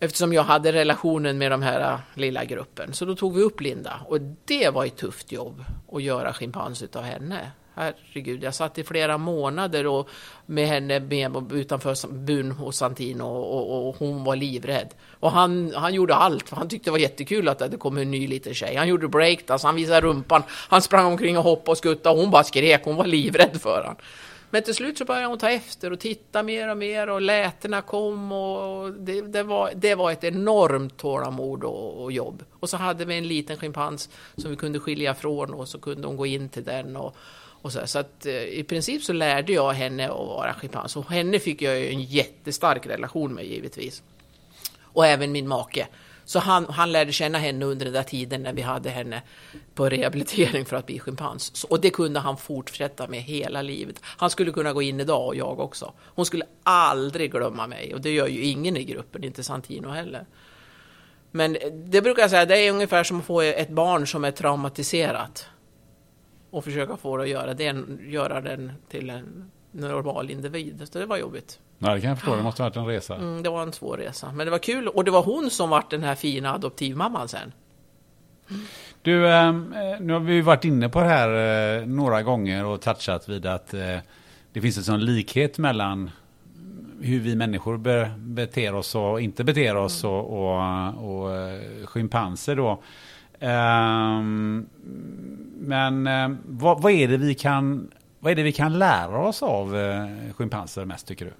Eftersom jag hade relationen med de här äh, lilla gruppen. Så då tog vi upp Linda. Och det var ett tufft jobb att göra schimpans utav henne. herregud, jag satt i flera månader och med henne med, utanför bun hos Santino och, och, och, hon var livrädd. Och han, han gjorde allt, för han tyckte det var jättekul att det kom en ny liten tjej. Han gjorde breakdance, han visade rumpan, han sprang omkring och hoppade och skuttade och hon bara skrek, hon var livrädd för honom. Men till slut så började hon ta efter och titta mer och mer och lätena kom och det, det, var, det var ett enormt tålamod och, och, jobb. Och så hade vi en liten schimpans som vi kunde skilja från och så kunde hon gå in till den och, och så, så att eh, i princip så lärde jag henne att vara schimpans och henne fick jag ju en jättestark relation med givetvis. Och även min make. Så han, han lärde känna henne under den där tiden när vi hade henne på rehabilitering för att bli schimpans. Och det kunde han fortsätta med hela livet. Han skulle kunna gå in idag och jag också. Hon skulle aldrig glömma mig och det gör ju ingen i gruppen, inte Santino heller. Men det brukar jag säga, det är ungefär som att få ett barn som är traumatiserat och försöka få det att göra, det, göra den till en normal individ. Så det var jobbigt. Nej, det kan jag förstå. Det måste ha varit en resa. Mm, det var en svår resa. Men det var kul. Och det var hon som var den här fina adoptivmamman sen. Du, ehm, nu har vi varit inne på det här eh, några gånger och touchat vid att eh, det finns en sån likhet mellan hur vi människor beter oss och inte beter oss och, och, och eh, schimpanser då. Ehm, men vad, vad, är det vi kan, vad är det vi kan lära oss av schimpanser mest tycker du?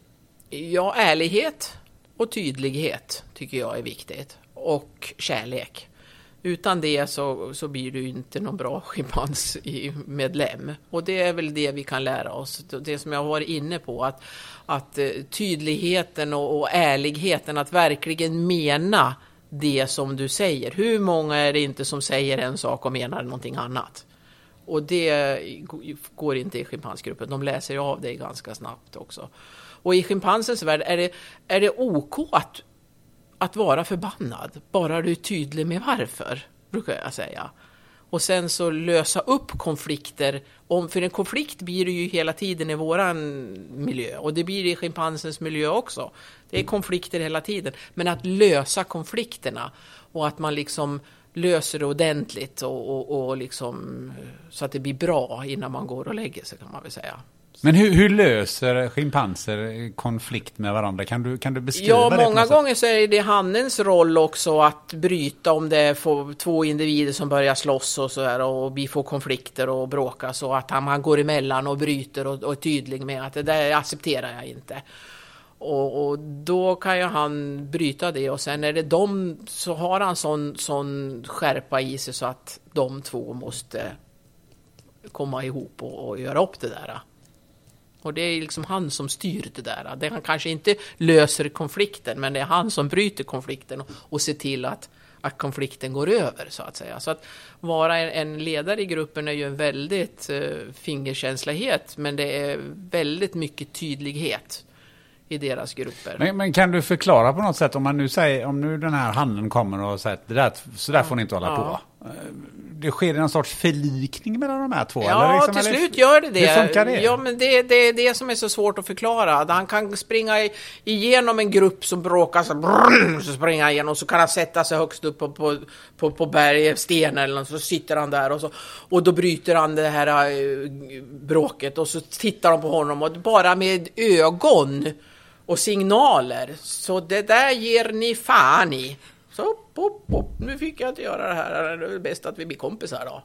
Ja, ärlighet och tydlighet tycker jag är viktigt. Och kärlek. Utan det så, så blir du inte någon bra schimpansmedlem. Och det är väl det vi kan lära oss. Det som jag har varit inne på. Att, att eh, tydligheten och, och ärligheten, att verkligen mena det som du säger. Hur många är det inte som säger en sak och menar någonting annat? Och det går inte i schimpansgruppen. De läser av det ganska snabbt också. Och i schimpansens värld är det, är det OK att, att vara förbannad, bara du är tydlig med varför, brukar jag säga. Och sen så lösa upp konflikter, om, för en konflikt blir det ju hela tiden i våran miljö och det blir det i schimpansens miljö också. Det är konflikter hela tiden, men att lösa konflikterna och att man liksom löser det ordentligt och, och, och liksom, så att det blir bra innan man går och lägger sig kan man väl säga. Men hur, hur, löser schimpanser konflikt med varandra? Kan du, kan du beskriva ja, det? Ja, många gånger så är det hannens roll också att bryta om det är två individer som börjar slåss och så här och vi får konflikter och bråka så att han, han går emellan och bryter och, och är tydlig med att det där accepterar jag inte. Och, och, då kan ju han bryta det och sen är det de, så har han sån, sån skärpa i sig så att de två måste komma ihop och, och göra upp det där. Och det är liksom han som styr det där. Det han kanske inte löser konflikten, men det är han som bryter konflikten och, och ser till att, att konflikten går över, så att säga. Så att vara en, ledare i gruppen är ju en väldigt uh, fingerkänslighet, men det är väldigt mycket tydlighet i deras grupper. Men, men, kan du förklara på något sätt om man nu säger, om nu den här handen kommer och säger att det där, så där får ni inte hålla ja. på det sker någon sorts förlikning mellan de här två? Ja, eller liksom, till eller, slut gör det det. Hur funkar det? Ja, men det, det är det som är så svårt att förklara. Han kan springa igenom en grupp som bråkar, så, brrr, så springer han igenom, så kan han sätta sig högst upp på, på, på, på berget, sten eller något, så sitter han där och, så, och då bryter han det här äh, bråket och så tittar de på honom och bara med ögon och signaler. Så det där ger ni fan i. Så upp, upp, upp. nu fick jag inte göra det här, det är bäst att vi blir kompisar då.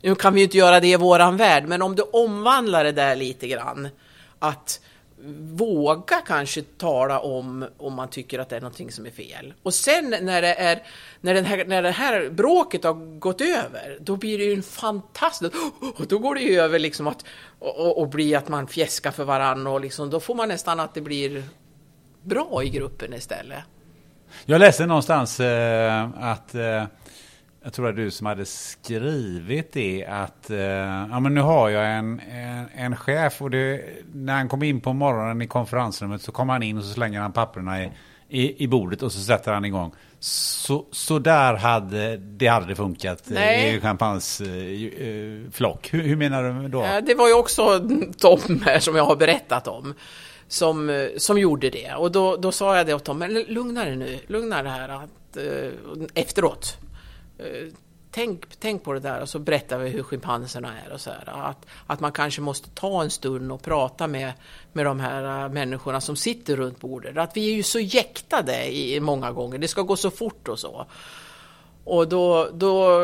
Nu kan vi ju inte göra det i våran värld, men om du omvandlar det där lite grann, att våga kanske tala om om man tycker att det är någonting som är fel. Och sen när det, är, när, den här, när det här bråket har gått över, då blir det ju en fantastisk... Och då går det ju över liksom att och, och, bli att man fjäskar för varandra och liksom, då får man nästan att det blir bra i gruppen istället. Jag läste någonstans eh, att eh, jag tror var du som hade skrivit det att eh, ja, men nu har jag en, en, en chef och det, när han kom in på morgonen i konferensrummet så kommer han in och så slänger han papperna i, i, i bordet och så sätter han igång. Så, så där hade det hade funkat eh, Nej. i champagnes eh, flock. Hur, hur, menar du då? Det var ju också Tom här som jag har berättat om som, eh, som gjorde det. Och då, då sa jag det åt dem, men lugna dig nu, lugna det här att, eh, efteråt. Eh, tänk, tänk på det där och så berättar vi hur schimpanserna är och så här. Att, att man kanske måste ta en stund och prata med, med de här eh, människorna som sitter runt bordet. Att vi är ju så jäktade i, många gånger, det ska gå så fort och så. Och då, då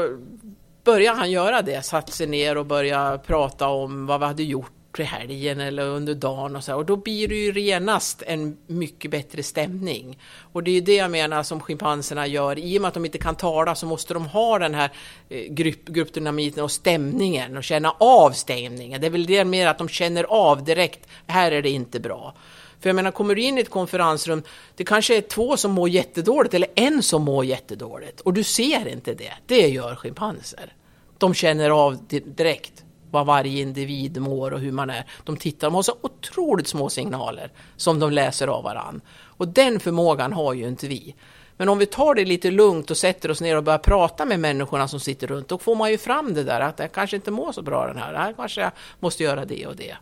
började han göra det, satt sig ner och började prata om vad vi hade gjort i helgen eller under dagen och så. Och då blir det ju renast en mycket bättre stämning. Och det är ju det jag menar som schimpanserna gör. I och med att de inte kan tala så måste de ha den här eh, grupp, gruppdynamiten och stämningen och känna av stämningen. Det är väl det mer att de känner av direkt, här är det inte bra. För jag menar, kommer du in i ett konferensrum, det kanske är två som mår jättedåligt eller en som mår jättedåligt och du ser inte det. Det gör schimpanser. De känner av direkt vad varje individ mår och hur man är. De tittar, de har så otroligt små signaler som de läser av varann. Och den förmågan har ju inte vi. Men om vi tar det lite lugnt och sätter oss ner och börjar prata med människorna som sitter runt, då får man ju fram det där att jag kanske inte mår så bra den här, här kanske jag måste göra det och det.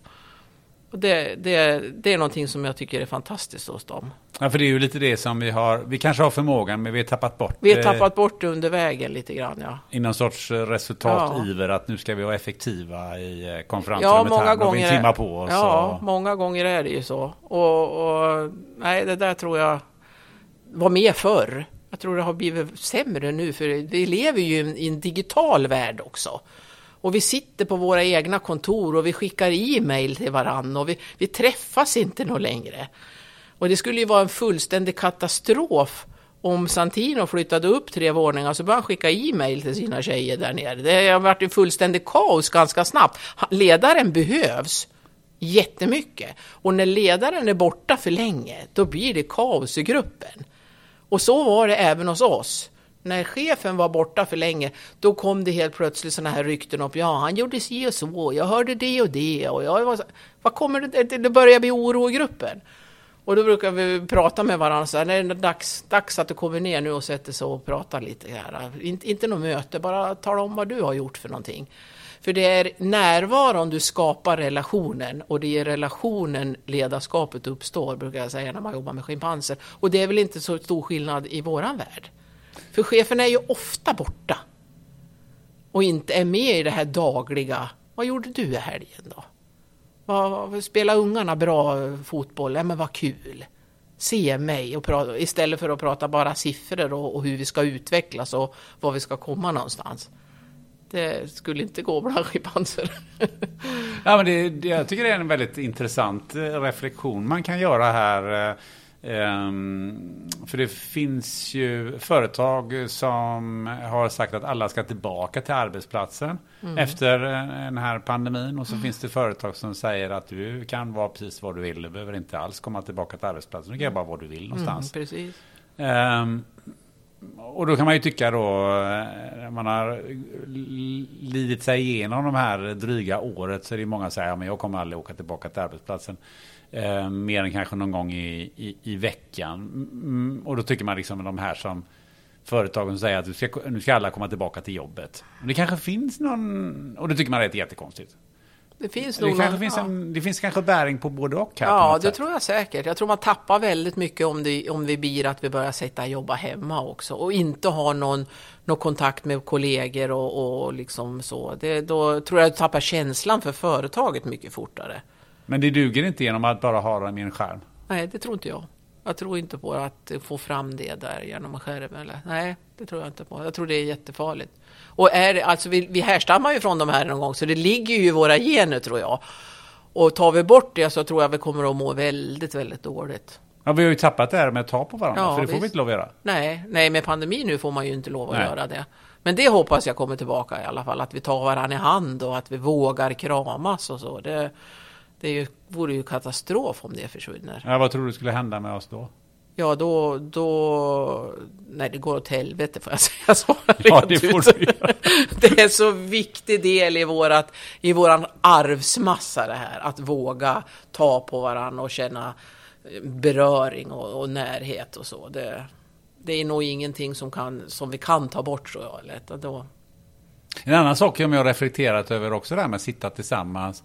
Och det, det, det är någonting som jag tycker är fantastiskt hos dem. Ja, för det är ju lite det som vi har. Vi kanske har förmågan, men vi har tappat bort. Vi har tappat bort det under vägen lite grann, ja. I någon sorts eh, resultativer, ja. att nu ska vi vara effektiva i eh, konferensrummet ja, många här. Gånger, vi en timma på oss. Ja, och... många gånger är det ju så. Och, och, nej, det där tror jag var med förr. Jag tror det har blivit sämre nu, för vi lever ju i en digital värld också. Och vi sitter på våra egna kontor och vi skickar e-mail till varandra och vi, vi träffas inte något längre. Och det skulle ju vara en fullständig katastrof om Santino flyttade upp tre våningar så började han skicka e-mail till sina tjejer där nere. Det har varit en fullständig kaos ganska snabbt. Ledaren behövs jättemycket. Och när ledaren är borta för länge, då blir det kaos i gruppen. Och så var det även hos oss när chefen var borta för länge, då kom det helt plötsligt sådana här rykten upp. Ja, han gjorde si och så, jag hörde det och det. Och jag var så, vad kommer det, det börjar bli oro i gruppen. Och då brukar vi prata med varandra så här, det är dags, dags att du kommer ner nu och sätter sig och pratar lite här. Inte, inte något möte, bara tala om vad du har gjort för någonting. För det är närvaron du skapar relationen och det är i relationen ledarskapet uppstår, brukar jag säga när man jobbar med schimpanser. Och det är väl inte så stor skillnad i våran värld. För chefen är ju ofta borta och inte är med i det här dagliga. Vad gjorde du i helgen då? Spela spelar ungarna bra fotboll? Ja, men vad kul. Se mig och prata, istället för att prata bara siffror och, och hur vi ska utvecklas och var vi ska komma någonstans. Det skulle inte gå bland schimpanser. ja, men det, jag tycker det är en väldigt intressant eh, reflektion man kan göra här. Eh, Eh, Um, för det finns ju företag som har sagt att alla ska tillbaka till arbetsplatsen mm. efter den här pandemin. Och så mm. finns det företag som säger att du kan vara precis vad du vill. Du behöver inte alls komma tillbaka till arbetsplatsen. Du kan vara var du vill någonstans. Mm, precis. Um, och då kan man ju tycka då, när man har lidit sig igenom de här dryga året så är det många som säger att ja, jag kommer aldrig åka tillbaka till arbetsplatsen. Eh, mer än kanske någon gång i, i, i veckan. Mm, och då tycker man liksom de här som företagen säger att nu ska, nu ska alla komma tillbaka till jobbet. Men det kanske finns någon, och det tycker man är jättekonstigt. Det finns det, kanske finns en, det finns kanske bäring på både och här. Ja, det sätt. tror jag säkert. Jag tror man tappar väldigt mycket om det, om det blir att vi börjar sätta jobba hemma också och inte ha någon, någon kontakt med kollegor och, och liksom så. Det, då tror jag att du tappar känslan för företaget mycket fortare. Men det duger inte genom att bara ha dem i en skärm? Nej, det tror inte jag. Jag tror inte på att få fram det där genom en skärm. Eller, nej, det tror jag inte på. Jag tror det är jättefarligt. Och är, alltså, vi, vi härstammar ju från de här någon gång, så det ligger ju i våra gener tror jag. Och tar vi bort det så tror jag vi kommer att må väldigt, väldigt dåligt. Ja, vi har ju tappat det här med att ta på varandra, ja, för det visst. får vi inte lov att göra. Nej, nej, med pandemin nu får man ju inte lov att nej. göra det. Men det hoppas jag kommer tillbaka i alla fall, att vi tar varandra i hand och att vi vågar kramas och så. Det, det är ju, vore ju katastrof om det försvinner. Ja, vad tror du skulle hända med oss då? Ja, då, då... Nej, det går åt helvete får jag säga så. Ja, det får du. Det är en så viktig del i, vårat, i våran arvsmassa det här. Att våga ta på varandra och känna beröring och, och närhet och så. Det, det är nog ingenting som, kan, som vi kan ta bort tror jag. Lätt. Då... En annan sak som jag reflekterat över också, det här med att sitta tillsammans.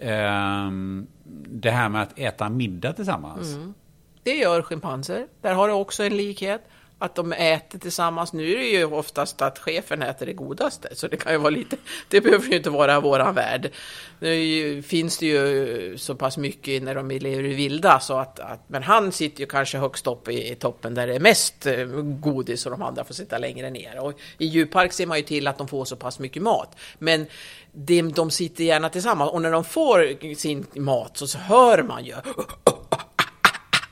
Ehm, det här med att äta middag tillsammans. Mm. Det gör schimpanser. Där har du också en likhet. att de äter tillsammans. Nu är det ju oftast att chefen äter det godaste, så det kan ju vara lite, det behöver ju inte vara våran värld. Nu finns det ju så pass mycket när de lever i vilda, så att, att, men han sitter ju kanske högst upp i, i toppen där det är mest eh, godis och de andra får sitta längre ner. Och i djurpark ser man ju till att de får så pass mycket mat. Men de, de sitter gärna tillsammans och när de får sin mat så, så hör man ju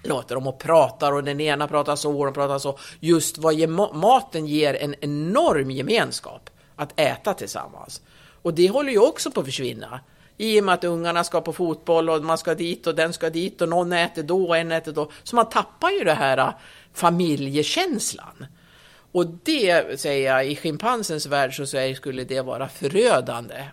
låter de och pratar och den ena pratar så och den pratar så. Just vad ge, maten ger en enorm gemenskap att äta tillsammans. Och det håller ju också på att försvinna. I och med att ungarna ska på fotboll och man ska dit och den ska dit och någon äter då och en äter då. Så man tappar ju det här äh, familjekänslan. Och det säger jag, i schimpansens värld så skulle det vara förödande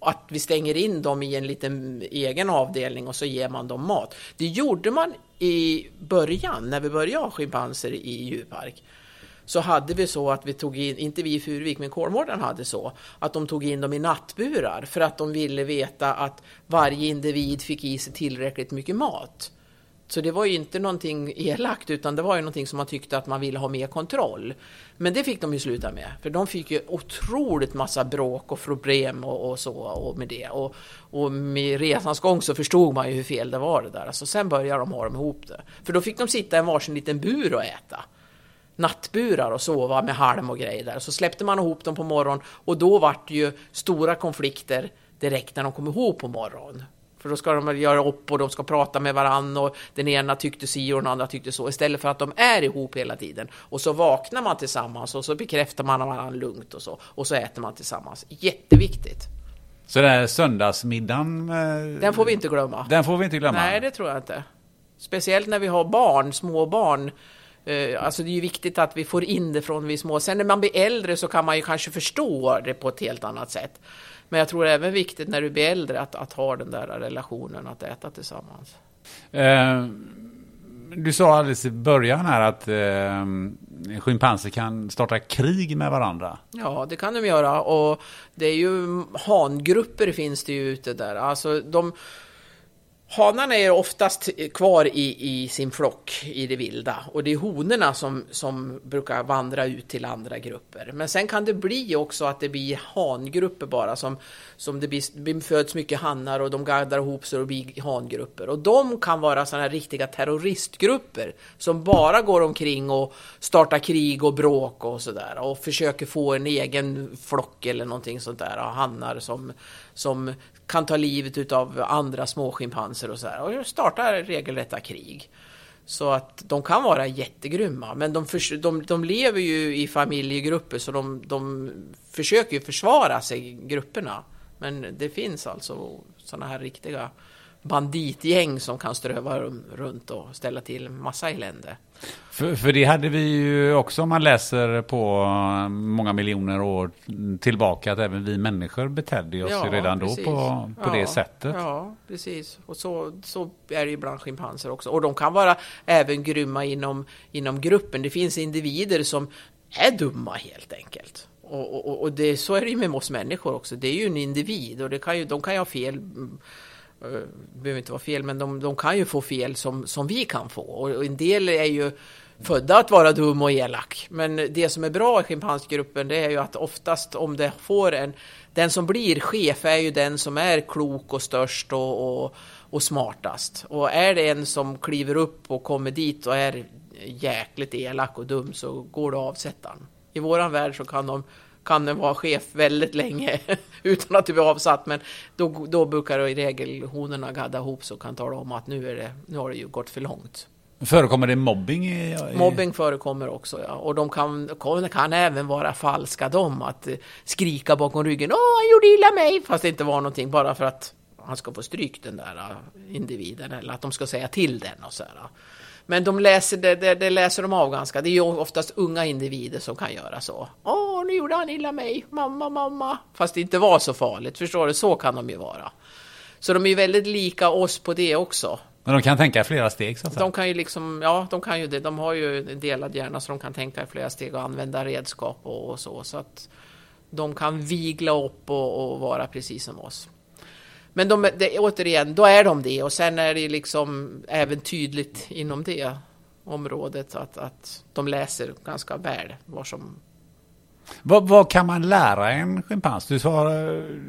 att vi stänger in dem i en liten egen avdelning och så ger man dem mat. Det gjorde man i början, när vi började ha schimpanser i djurpark. Så hade vi så att vi tog in, inte vi i Furuvik, men Kolmården hade så, att de tog in dem i nattburar för att de ville veta att varje individ fick i sig tillräckligt mycket mat. Så det var ju inte någonting elakt, utan det var ju någonting som man tyckte att man ville ha mer kontroll. Men det fick de ju sluta med, för de fick ju otroligt massa bråk och problem och, och så och med det. Och, och med resans gång så förstod man ju hur fel det var det där. Alltså sen började de ha dem ihop det. För då fick de sitta i en varsin liten bur och äta. Nattburar och sova med halm och grejer där. Så släppte man ihop dem på morgonen och då vart det ju stora konflikter direkt när de kom ihop på morgonen. För då ska de göra upp och de ska prata med varandra och den ena tyckte si och den andra tyckte så. Istället för att de är ihop hela tiden. Och så vaknar man tillsammans och så bekräftar man varandra lugnt och så. Och så äter man tillsammans. Jätteviktigt. Så den här söndagsmiddagen... Eh, den får vi inte glömma. Den får vi inte glömma? Nej, det tror jag inte. Speciellt när vi har barn, små barn. Eh, alltså det är ju viktigt att vi får in det från vi små. Sen när man blir äldre så kan man ju kanske förstå det på ett helt annat sätt. Men jag tror det är även viktigt när du blir äldre att, att ha den där relationen, att äta tillsammans. Eh, du sa alldeles i början här att eh, schimpanser kan starta krig med varandra. Ja, det kan de göra och det är ju hangrupper finns det ju ute där. Alltså de Hanarna är oftast kvar i, i sin flock i det vilda och det är honorna som, som brukar vandra ut till andra grupper. Men sen kan det bli också att det blir hangrupper bara som, som det blir, föds mycket hannar och de gaddar ihop sig och blir hangrupper. Och de kan vara sådana här riktiga terroristgrupper som bara går omkring och startar krig och bråk och sådär och försöker få en egen flock eller någonting sånt där, hannar som, som kan ta livet av andra småschimpanser och så här och startar regelrätta krig. Så att de kan vara jättegrymma, men de, för, de, de lever ju i familjegrupper så de, de försöker ju försvara sig, grupperna. Men det finns alltså sådana här riktiga banditgäng som kan ströva runt och ställa till massa elände. För, för det hade vi ju också om man läser på många miljoner år tillbaka att även vi människor betedde oss ja, redan precis. då på, på ja, det sättet. Ja, precis. Och så, så är det ju bland schimpanser också. Och de kan vara även grymma inom, inom gruppen. Det finns individer som är dumma helt enkelt. Och, och, och det, så är det ju med oss människor också. Det är ju en individ och det kan ju, de kan ju ha fel det behöver inte vara fel, men de, de, kan ju få fel som, som vi kan få. Och en del är ju födda att vara dum och elak. Men det som är bra i schimpansgruppen det är ju att oftast om det får en... Den som blir chef är ju den som är klok och störst och, och, och smartast. Och är det en som kliver upp och kommer dit och är jäkligt elak och dum så går det att avsätta. I våran värld så kan de kan den vara chef väldigt länge utan att det blir avsatt. Men då, då brukar i regel honorna gadda ihop så kan tala om att nu, är det, nu har det ju gått för långt. Förekommer det mobbing? I, i... Mobbing förekommer också, ja. Och de kan, kan även vara falska, de. Att skrika bakom ryggen. Åh, han gjorde illa mig! Fast det inte var någonting, bara för att han ska få stryk, den där äh, individen. Eller att de ska säga till den och så här. Men de läser, det, det, det, läser de av ganska. Det är ju oftast unga individer som kan göra så. Åh, nu gjorde han illa mig, mamma, mamma. Fast det inte var så farligt, förstår du? Så kan de ju vara. Så de är ju väldigt lika oss på det också. Men de kan tänka i flera steg så att säga. De kan ju liksom, ja, de kan ju det. De har ju delad hjärna så de kan tänka i flera steg och använda redskap och, och så. Så att de kan vigla upp och, och vara precis som oss. Men de, det, återigen, då är de det och sen är det liksom även tydligt inom det. området att, att de läser ganska väl vad som Vad, vad kan man lära en schimpans? Du,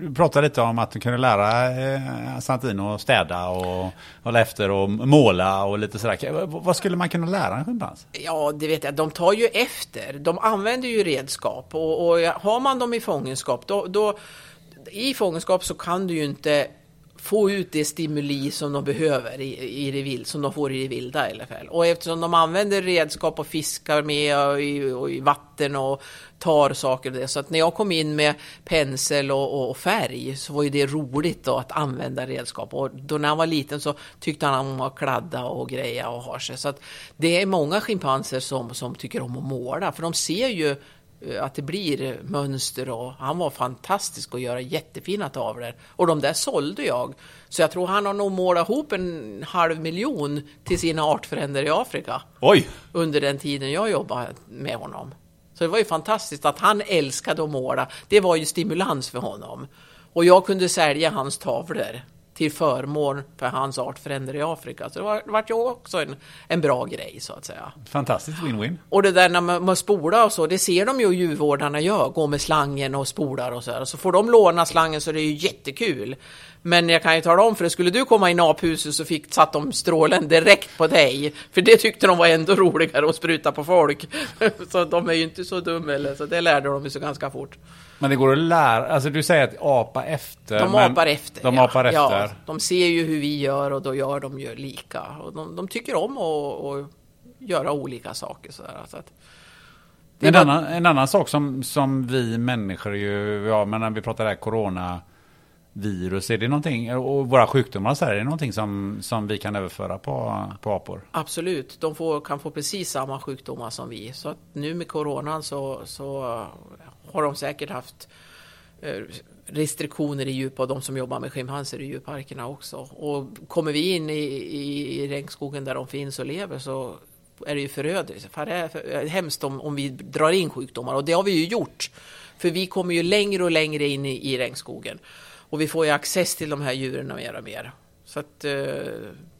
du pratade lite om att du kunde lära eh, Santino att städa och hålla efter och måla och lite sådär. Vad, vad skulle man kunna lära en schimpans? Ja, det vet jag. De tar ju efter. De använder ju redskap och, och har man dem i fångenskap då, då i fångenskap så kan du ju inte få ut det stimuli som de behöver i, i det vild, som de får i det vilda i alla fall. Och eftersom de använder redskap och fiskar med och i, och i vatten och tar saker och det. Så att när jag kom in med pensel och, och, färg så var ju det roligt då att använda redskap. Och då när han var liten så tyckte han om att kladda och greja och ha sig. Så att det är många schimpanser som, som tycker om att måla, för de ser ju att det blir mönster och han var fantastisk att göra jättefina tavlor. Och de där sålde jag. Så jag tror han har nog målat ihop en halv miljon till sina artfränder i Afrika. Oj! Under den tiden jag jobbade med honom. Så det var ju fantastiskt att han älskade att måla. Det var ju stimulans för honom. Och jag kunde sälja hans tavlor till förmån för hans artfränder i Afrika. Så det var, det var ju också en, en bra grej så att säga. Fantastiskt win-win. Och det där när man, man spolar och så, det ser de ju djurvårdarna gör, gå med slangen och spolar och så här. Så får de låna slangen så det är ju jättekul. Men jag kan ju tala om för det, skulle du komma in i aphuset så fick, satt de strålen direkt på dig. För det tyckte de var ändå roligare att spruta på folk. så de är ju inte så dumma eller så det lärde de sig ganska fort. Men det går att lära, alltså du säger att apa efter. De apar efter. De ja. apar efter. Ja, de ser ju hur vi gör och då gör de ju lika. Och de, de tycker om att, göra olika saker. Så, så att, en, var... annan, en annan sak som, som vi människor ju, ja men när vi pratar där corona virus, är det någonting, och våra sjukdomar så här, är det någonting som, som vi kan överföra på, på apor? Absolut, de får, kan få precis samma sjukdomar som vi. Så att nu med coronan så, så har de säkert haft eh, restriktioner i djup och de som jobbar med schimpanser i djurparkerna också. Och kommer vi in i, i, i regnskogen där de finns och lever så är det ju förödelse. För det är eh, hemskt om, om vi drar in sjukdomar och det har vi ju gjort. För vi kommer ju längre och längre in i, i regnskogen. Och vi får ju access till de här djuren mer och mer. Så att eh,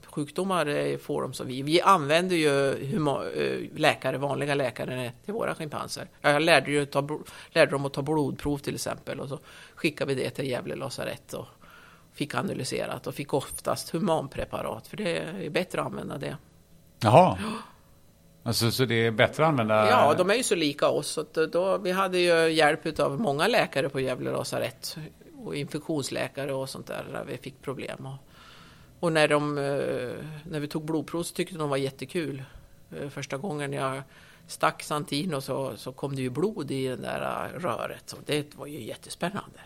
sjukdomar eh, får de som vi. Vi använder ju eh, läkare, vanliga läkare till våra schimpanser. Jag lärde, ju ta, lärde dem att ta blodprov till exempel och så skickade vi det till Gävle lasarett och fick analyserat och fick oftast humanpreparat för det är bättre att använda det. Jaha. Alltså, så det är bättre att använda? Ja, de är ju så lika oss. Så då, vi hade ju hjälp av många läkare på Gävle lasarett och infektionsläkare och sånt där, där vi fick problem. Och, och när, de, eh, när vi tog blodprov så tyckte de var jättekul. Eh, första gången jag stack Santino så, så kom det ju blod i det där eh, röret. Så det var ju jättespännande.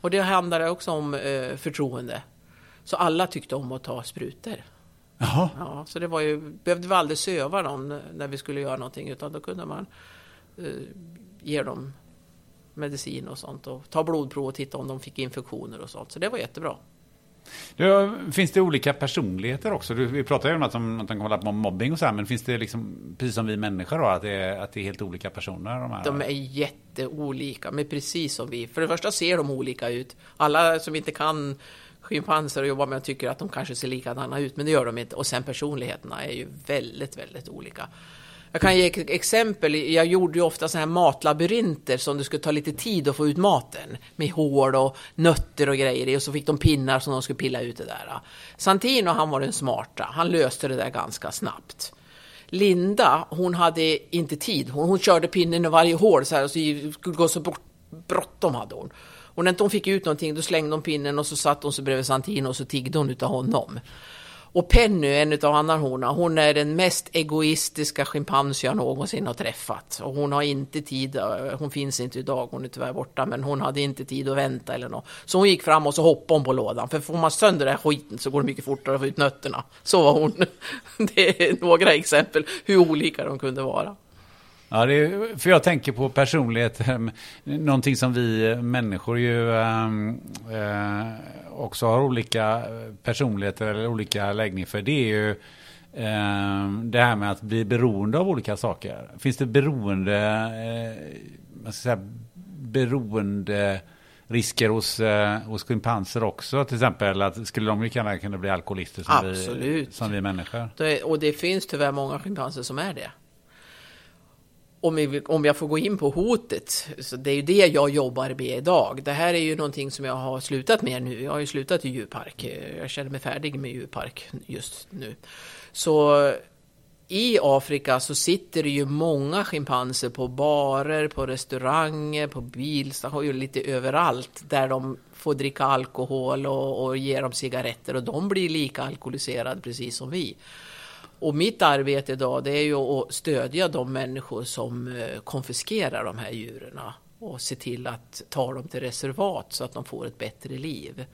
Och det handlade också om förtroende. Så alla tyckte om att ta sprutor. Jaha. Ja, så det var ju, behövde vi aldrig söva dem när vi skulle göra någonting utan då kunde man eh, ge dem medicin och sånt och ta blodprov och titta om de fick infektioner och sånt. Så det var jättebra. Det, finns det olika personligheter också? Du, vi pratar ju om att de, att de kan hålla på mobbing och så här, men finns det liksom, precis som vi människor då, att det, är, att det är helt olika personer? De, här? de är jätteolika, men precis som vi. För det första ser de olika ut. Alla som inte kan schimpanser och jobbar med tycker att de kanske ser likadana ut, men det gör de inte. Och sen personligheterna är ju väldigt, väldigt olika. Jag kan ge ett exempel. Jag gjorde ju ofta sådana här matlabyrinter som det skulle ta lite tid att få ut maten. Med hål och nötter och grejer i. Och så fick de pinnar som de skulle pilla ut det där. Santino, han var den smarta. Han löste det där ganska snabbt. Linda, hon hade inte tid. Hon, hon körde pinnen i varje hål så här. Och så skulle gå så bråttom hade hon. Och när inte hon fick ut någonting, då slängde hon pinnen och så satt hon sig bredvid Santino och så tiggde hon utav honom. Och Penny, en av annarhorna, hon är den mest egoistiska schimpans jag någonsin har träffat. Och hon har inte tid, eh, hon finns inte idag, hon är tyvärr borta, men hon hade inte tid att vänta eller något. Så hon gick fram och så hoppade hon på lådan, för får man sönder den här skiten så går det mycket fortare att få ut nötterna. Så var hon. Det är några exempel hur olika de kunde vara. Ja, är, för jag tänker på personlighet, någonting som vi människor ju äh, också har olika personligheter eller olika läggning för. Det är ju äh, det här med att bli beroende av olika saker. Finns det beroende, äh, man ska säga, beroende risker hos, eh, hos schimpanser också? Till exempel att skulle de lika gärna kunna bli alkoholister som, vi, som vi människor? Det, och det finns tyvärr många schimpanser som är det. Om, vi, om jag får gå in på hotet, så det är ju det jag jobbar med idag. Det här är ju någonting som jag har slutat med nu. Jag har ju slutat i djurpark. Jag känner mig färdig med djurpark just nu. Så i Afrika så sitter det ju många schimpanser på barer, på restauranger, på bilstationer, lite överallt där de får dricka alkohol och, och ger dem cigaretter och de blir lika alkoholiserade precis som vi. Och mitt arbete idag det är ju att stödja de människor som eh, konfiskerar de här djuren och se till att ta dem till reservat så att de får ett bättre liv.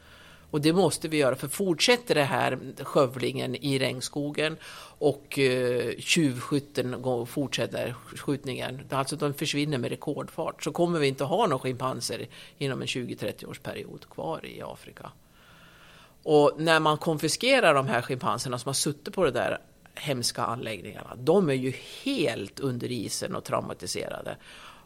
Och det måste vi göra, för fortsätter det här skövlingen i regnskogen och eh, tjuvskytten fortsätter skjutningen, alltså de försvinner med rekordfart, så kommer vi inte ha några schimpanser inom en 20-30 års period kvar i Afrika. Och när man konfiskerar de här schimpanserna som har suttit på det där hemska anläggningarna, de är ju helt under isen och traumatiserade.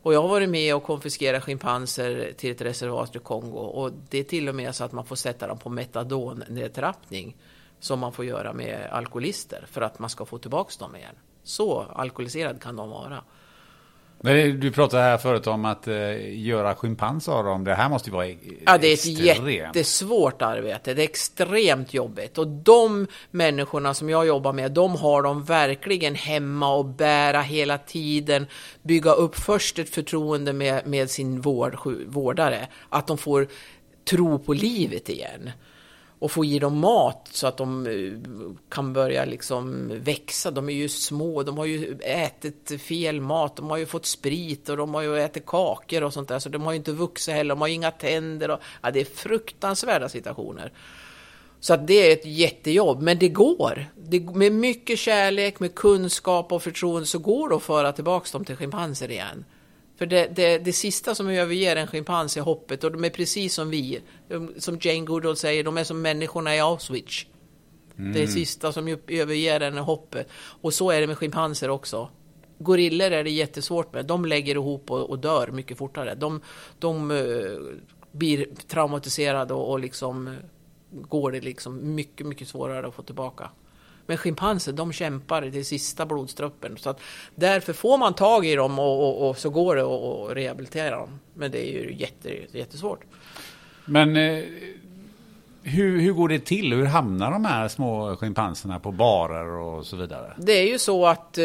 Och jag har varit med och konfiskerat schimpanser till ett reservat i Kongo och det är till och med så att man får sätta dem på metadonnedtrappning som man får göra med alkoholister för att man ska få tillbaka dem igen. Så alkoholiserad kan de vara. Men du pratade här förut om att eh, göra schimpans av dem. Det här måste ju vara e- Ja, det är ett extremt. jättesvårt arbete. Det är extremt jobbigt. Och de människorna som jag jobbar med, de har de verkligen hemma och bära hela tiden. Bygga upp först ett förtroende med, med sin vård, vårdare. Att de får tro på livet igen. Och få ge dem mat så att de eh, kan börja liksom växa. De är ju små, de har ju ätit fel mat, de har ju fått sprit och de har ju ätit kakor och sånt där. Så de har ju inte vuxit heller, de har ju inga tänder. Och, ja, det är fruktansvärda situationer. Så att det är ett jättejobb, men det går. Det, med mycket kärlek, med kunskap och förtroende så går det att föra tillbaka dem till schimpanser igen. För det, det, det sista som överger en schimpans är hoppet och de är precis som vi. De, som Jane Goodall säger, de är som människorna i Auschwitz. Det är sista som överger en är hoppet. Och så är det med schimpanser också. Gorillor är det jättesvårt med. De lägger ihop och, och dör mycket fortare. De, de eh, blir traumatiserade och, och liksom eh, går det liksom mycket, mycket svårare att få tillbaka. Men schimpanser, de kämpar till sista blodstruppen. Så att därför får man tag i dem och, och, och så går det att rehabilitera dem. Men det är ju jätte, jättesvårt. Men eh, hur, hur går det till? Hur hamnar de här små schimpanserna på barer och så vidare? Det är ju så att eh,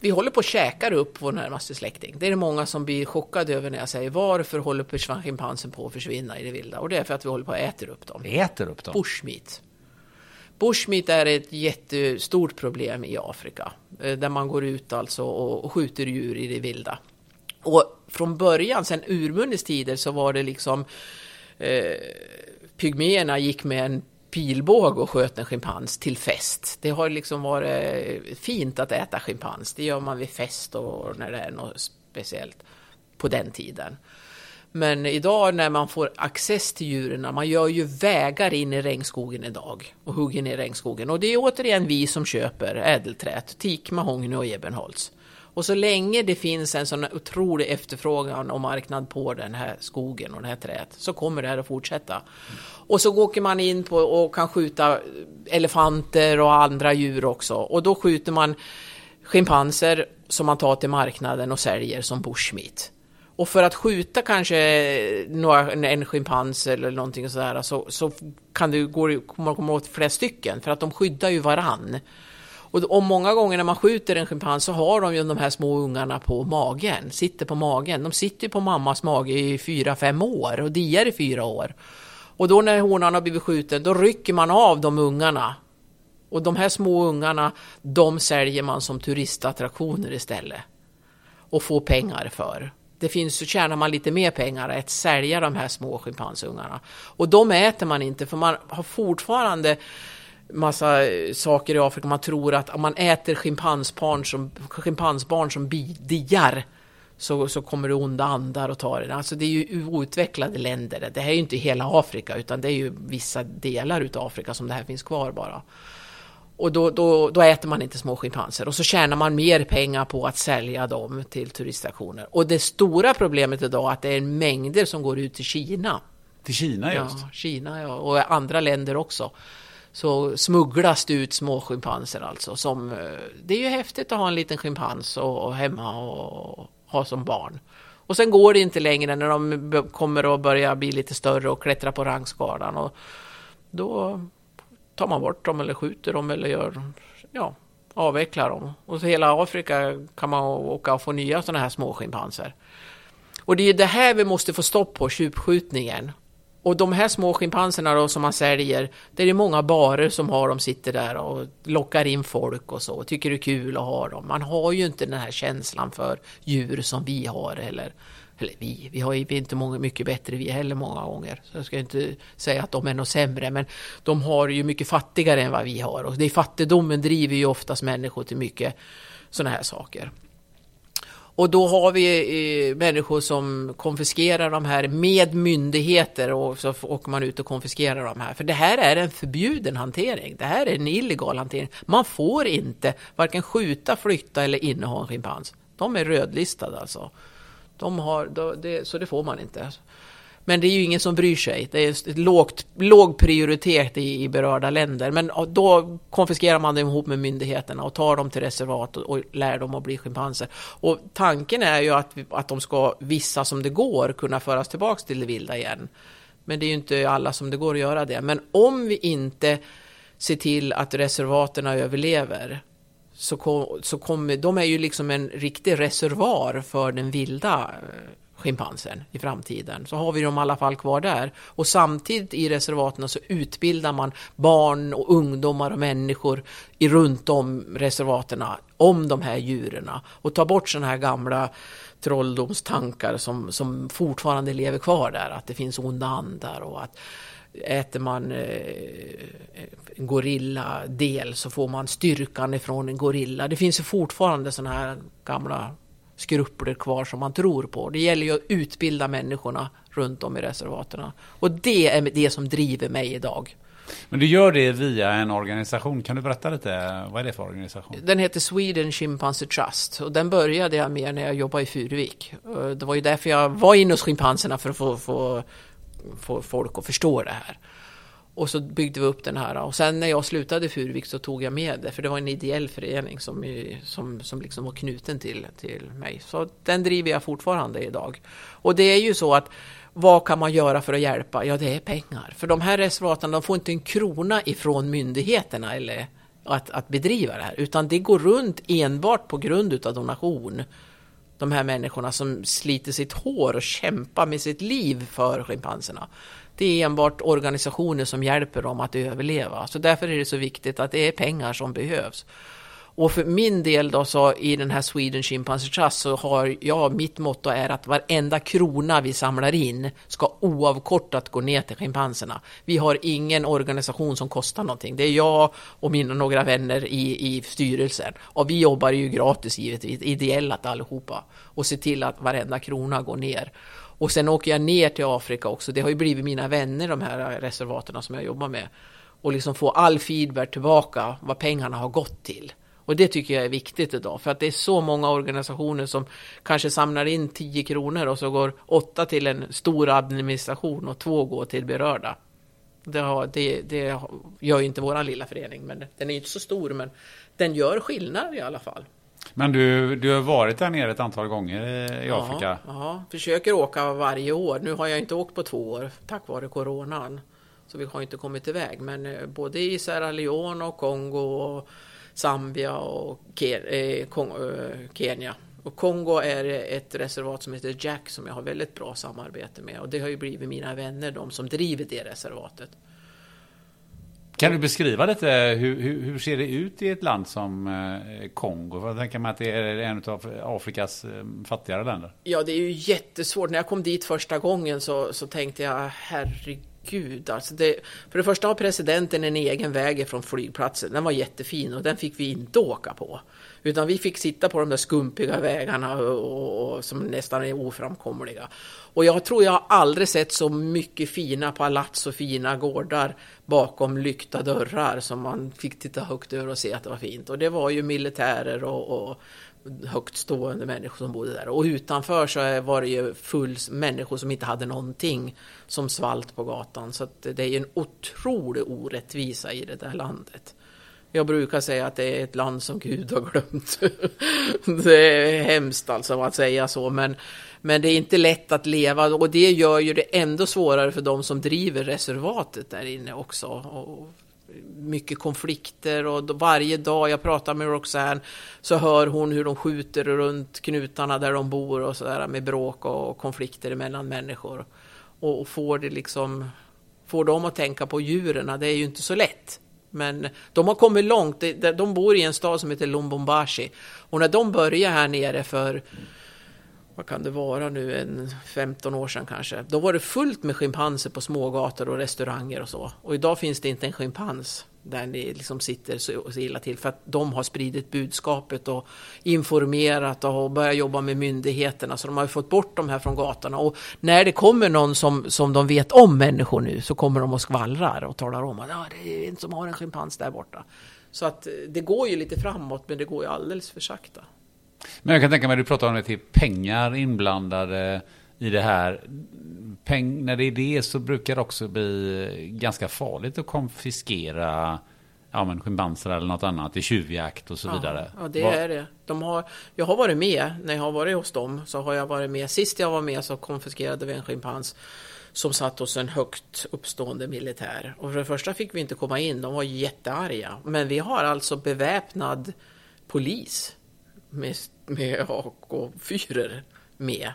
vi håller på att käkar upp vår närmaste släkting. Det är det många som blir chockade över när jag säger varför håller på schimpansen på att försvinna i det vilda? Och det är för att vi håller på att äter upp dem. Äter upp dem? Bushmeat. Bushmeat är ett jättestort problem i Afrika. Eh, där man går ut alltså och och skjuter djur i det vilda. Och från början, sen urminnes tider, så var det liksom eh, pygméerna gick med en pilbåge och sköt en schimpans till fest. Det har liksom varit fint att äta schimpans. Det gör man vid fest och när det är något speciellt på den tiden. Men idag när man får access till djuren, man gör ju vägar in i regnskogen idag och hugger ner regnskogen. Och det är återigen vi som köper ädelträt, teak, mahogny och ebenholts. Och så länge det finns en sån otrolig efterfrågan och marknad på den här skogen och det här träet så kommer det här att fortsätta. Och så åker man in på och kan skjuta elefanter och andra djur också. Och då skjuter man schimpanser som man tar till marknaden och säljer som bushmeat. Och för att skjuta kanske några, en schimpans eller någonting sådär så, så kan du gå, komma, komma åt flera stycken för att de skyddar ju varann. Och, och många gånger när man skjuter en schimpans så har de ju de här små ungarna på magen, sitter på magen. De sitter ju på mammas mage i fyra, fem år och diar i fyra år. Och då när honan har blivit skjuten, då rycker man av de ungarna. Och de här små ungarna, de säljer man som turistattraktioner istället. Och får pengar för. Det finns, så tjänar man lite mer pengar att sälja de här små schimpansungarna. Och de äter man inte, för man har fortfarande massa eh, saker i Afrika. Man tror att om man äter schimpansbarn som, schimpansbarn som diar så, så kommer det onda andar och tar det. Alltså det är ju outvecklade länder. Det här är ju inte hela Afrika utan det är ju vissa delar utav Afrika som det här finns kvar bara. Och då, då, då äter man inte små schimpanser och så tjänar man mer pengar på att sälja dem till turistattraktioner. Och det stora problemet idag är att det är mängder som går ut till Kina. Till Kina just? Ja, Kina ja, och andra länder också. Så smugglas det ut små schimpanser alltså. Som, eh, det är ju häftigt att ha en liten schimpans och, och hemma och ha som barn. Och sen går det inte längre när de kommer att börja bli lite större och klättra på rangskalan. Och då tar man bort dem eller skjuter dem eller gör, ja, avvecklar dem. Och så hela Afrika kan man åka och få nya sådana här små schimpanser. Och det är det här vi måste få stopp på, tjuvskjutningen. Och de här små schimpanserna då som man säljer, det är det många barer som har dem, sitter där och lockar in folk och så, tycker det är kul att ha dem. Man har ju inte den här känslan för djur som vi har eller, eller vi, vi har ju inte många, mycket bättre vi heller många gånger. Så jag ska inte säga att de är något sämre, men de har ju mycket fattigare än vad vi har och det är fattigdomen driver ju oftast människor till mycket sådana här saker. Och då har vi eh, människor som konfiskerar de här med myndigheter och så åker man ut och konfiskerar de här. För det här är en förbjuden hantering. Det här är en illegal hantering. Man får inte varken skjuta, flytta eller inneha en schimpans. De är rödlistade alltså. De har, det, så det får man inte. Men det är ju ingen som bryr sig. Det är ett lågt, låg prioritet i, i berörda länder. Men då konfiskerar man dem ihop med myndigheterna och tar dem till reservat och, och lär dem att bli schimpanser. Och tanken är ju att, att de ska, vissa som det går, kunna föras tillbaka till det vilda igen. Men det är ju inte alla som det går att göra det. Men om vi inte ser till att reservaterna överlever så, kom, så kommer, de är ju liksom en riktig reservoar för den vilda eh, schimpansen i framtiden. Så har vi dem i alla fall kvar där. Och samtidigt i reservaten så utbildar man barn och ungdomar och människor i runt om reservaterna om de här djuren och tar bort sådana här gamla trolldomstankar som, som fortfarande lever kvar där. Att det finns onda andar och att äter man eh, en gorilladel så får man styrkan ifrån en gorilla. Det finns ju fortfarande sådana här gamla skrupler kvar som man tror på. Det gäller ju att utbilda människorna runt om i reservaterna. Och det är det som driver mig idag. Men du gör det via en organisation. Kan du berätta lite? Vad är det för organisation? Den heter Sweden Chimpanzee Trust. Och den började jag med när jag jobbade i Furuvik. Det var ju därför jag var inne hos schimpanserna för att få, få, få folk att förstå det här. Och så byggde vi upp den här. Och sen när jag slutade Furuvik så tog jag med det. För det var en ideell förening som, som, som liksom var knuten till, till mig. Så den driver jag fortfarande idag. Och det är ju så att vad kan man göra för att hjälpa? Ja, det är pengar. För de här reservaten, de får inte en krona ifrån myndigheterna eller att, att bedriva det här. Utan det går runt enbart på grund av donation. De här människorna som sliter sitt hår och kämpar med sitt liv för schimpanserna. Det är enbart organisationer som hjälper dem att överleva. Så därför är det så viktigt att det är pengar som behövs. Och för min del då så i den här Sweden Chimpanzee Trust så har jag, mitt motto är att varenda krona vi samlar in ska oavkortat gå ner till schimpanserna. Vi har ingen organisation som kostar någonting. Det är jag och mina några vänner i, i styrelsen. Och vi jobbar ju gratis givetvis, ideellt allihopa. Och ser till att varenda krona går ner. Och sen åker jag ner till Afrika också. Det har ju blivit mina vänner, de här reservaterna som jag jobbar med. Och liksom få all feedback tillbaka, vad pengarna har gått till. Och det tycker jag är viktigt idag, för att det är så många organisationer som kanske samlar in 10 kronor och så går 8 till en stor administration och 2 går till berörda. Det, har, det, det gör ju inte vår lilla förening, men den är inte så stor, men den gör skillnad i alla fall. Men du, du har varit där nere ett antal gånger i Afrika? Ja, försöker åka varje år. Nu har jag inte åkt på två år tack vare coronan. Så vi har inte kommit iväg. Men eh, både i Sierra Leone och Kongo och Zambia och eh, Kenya. Och Kongo är ett reservat som heter Jack som jag har väldigt bra samarbete med. Och det har ju blivit mina vänner, de som driver det reservatet. Kan du beskriva lite, hur, hur, hur, ser det ut i ett land som eh, Kongo? Jag tänker mig att det är en av Afrikas eh, fattigare länder. Ja, det är ju jättesvårt. När jag kom dit första gången så, så tänkte jag, herregud gud alltså. Det, för det första har presidenten en egen väg från flygplatsen. Den var jättefin och den fick vi inte åka på. Utan vi fick sitta på de där skumpiga vägarna och, och, och som nästan är oframkomliga. Och jag tror jag har aldrig sett så mycket fina palats och fina gårdar bakom lyckta dörrar som man fick titta högt över och se att det var fint. Och det var ju militärer och, och högt stående människor som bodde där. Och utanför så var det ju full människor som inte hade någonting som svalt på gatan. Så det är ju en otrolig orättvisa i det där landet. Jag brukar säga att det är ett land som Gud har glömt. det är hemskt alltså att säga så, men, men det är inte lätt att leva och det gör ju det ändå svårare för de som driver reservatet där inne också. Och mycket konflikter och varje dag jag pratar med Roxanne så hör hon hur de skjuter runt knutarna där de bor och sådär med bråk och konflikter mellan människor. Och får det liksom, får dem att tänka på djuren, det är ju inte så lätt. Men de har kommit långt. De bor i en stad som heter Lumbumbashi. Och när de började här nere för, vad kan det vara nu, en 15 år sedan kanske. Då var det fullt med schimpanser på smågator och restauranger och så. Och idag finns det inte en schimpans där ni liksom sitter så, så illa till för att de har spridit budskapet och informerat och börjat jobba med myndigheterna så de har ju fått bort de här från gatorna och när det kommer någon som, som de vet om människor nu så kommer de och skvallrar och talar om att ah, det är en som har en schimpans där borta. Så att eh, det går ju lite framåt men det går ju alldeles för sakta. Men jag kan tänka mig, du pratar om det till pengar inblandade i det här. Peng, när det är det så brukar det också bli ganska farligt att konfiskera ja, men schimpanser eller något annat i tjuvjakt och så ja, vidare. Ja, det Var... är det. De har, jag har varit med, när jag har varit hos dem, så har jag varit med. Sist jag var med så konfiskerade vi en schimpans som satt hos en högt uppstående militär. Och för det första fick vi inte komma in, de var jättearga. Men vi har alltså beväpnad polis med, med AK-4 med.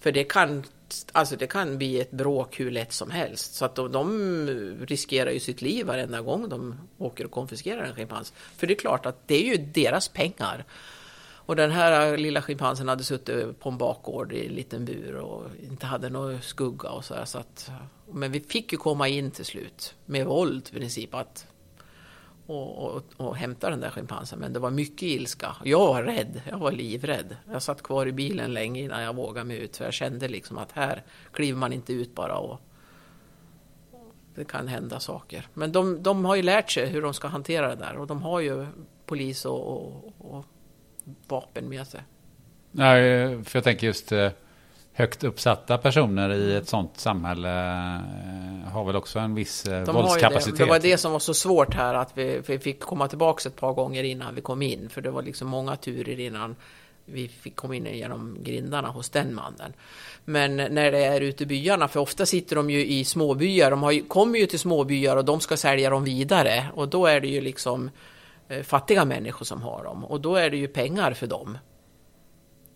För det kan, alltså det kan bli ett bråk hur lätt som helst. Så att de, de riskerar ju sitt liv varenda gång de åker och konfiskerar en schimpans. För det är klart att det är ju deras pengar. Och den här lilla schimpansen hade suttit på en bakgård i en liten bur och inte hade någon skugga och så, här, så att, Men vi fick ju komma in till slut med våld i princip. Att och, och, och hämta den där schimpansen. Men det var mycket ilska. Jag var rädd, jag var livrädd. Jag satt kvar i bilen länge innan jag vågade mig ut. För jag kände liksom att här kliver man inte ut bara och det kan hända saker. Men de, de har ju lärt sig hur de ska hantera det där och de har ju polis och, och, och vapen med sig. Nej, för jag tänker just eh, högt uppsatta personer i ett sånt samhälle eh, har väl också en viss eh, De våldskapacitet. Det. det. var det som var så svårt här att vi, vi fick komma tillbaka ett par gånger innan vi kom in. För det var liksom många turer innan vi fick komma in genom grindarna hos den mannen. Men när det är ute i byarna, för ofta sitter de ju i småbyar, de har ju, kommer ju till småbyar och de ska sälja dem vidare och då är det ju liksom eh, fattiga människor som har dem och då är det ju pengar för dem.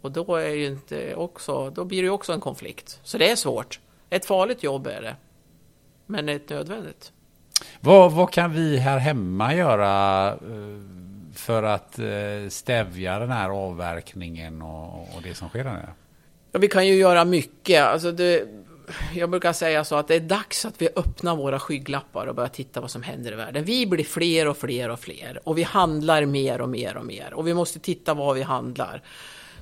Och då, är ju inte också, då blir det ju också en konflikt. Så det är svårt. Ett farligt jobb är det. Men ett nödvändigt. Vad, vad kan vi här hemma göra eh, för att eh, stävja den här avverkningen och, och det som sker där nere? Ja, vi kan ju göra mycket. Alltså det, jag brukar säga så att det är dags att vi öppnar våra skygglappar och börjar titta vad som händer i världen. Vi blir fler och fler och fler och vi handlar mer och mer och mer och vi måste titta vad vi handlar.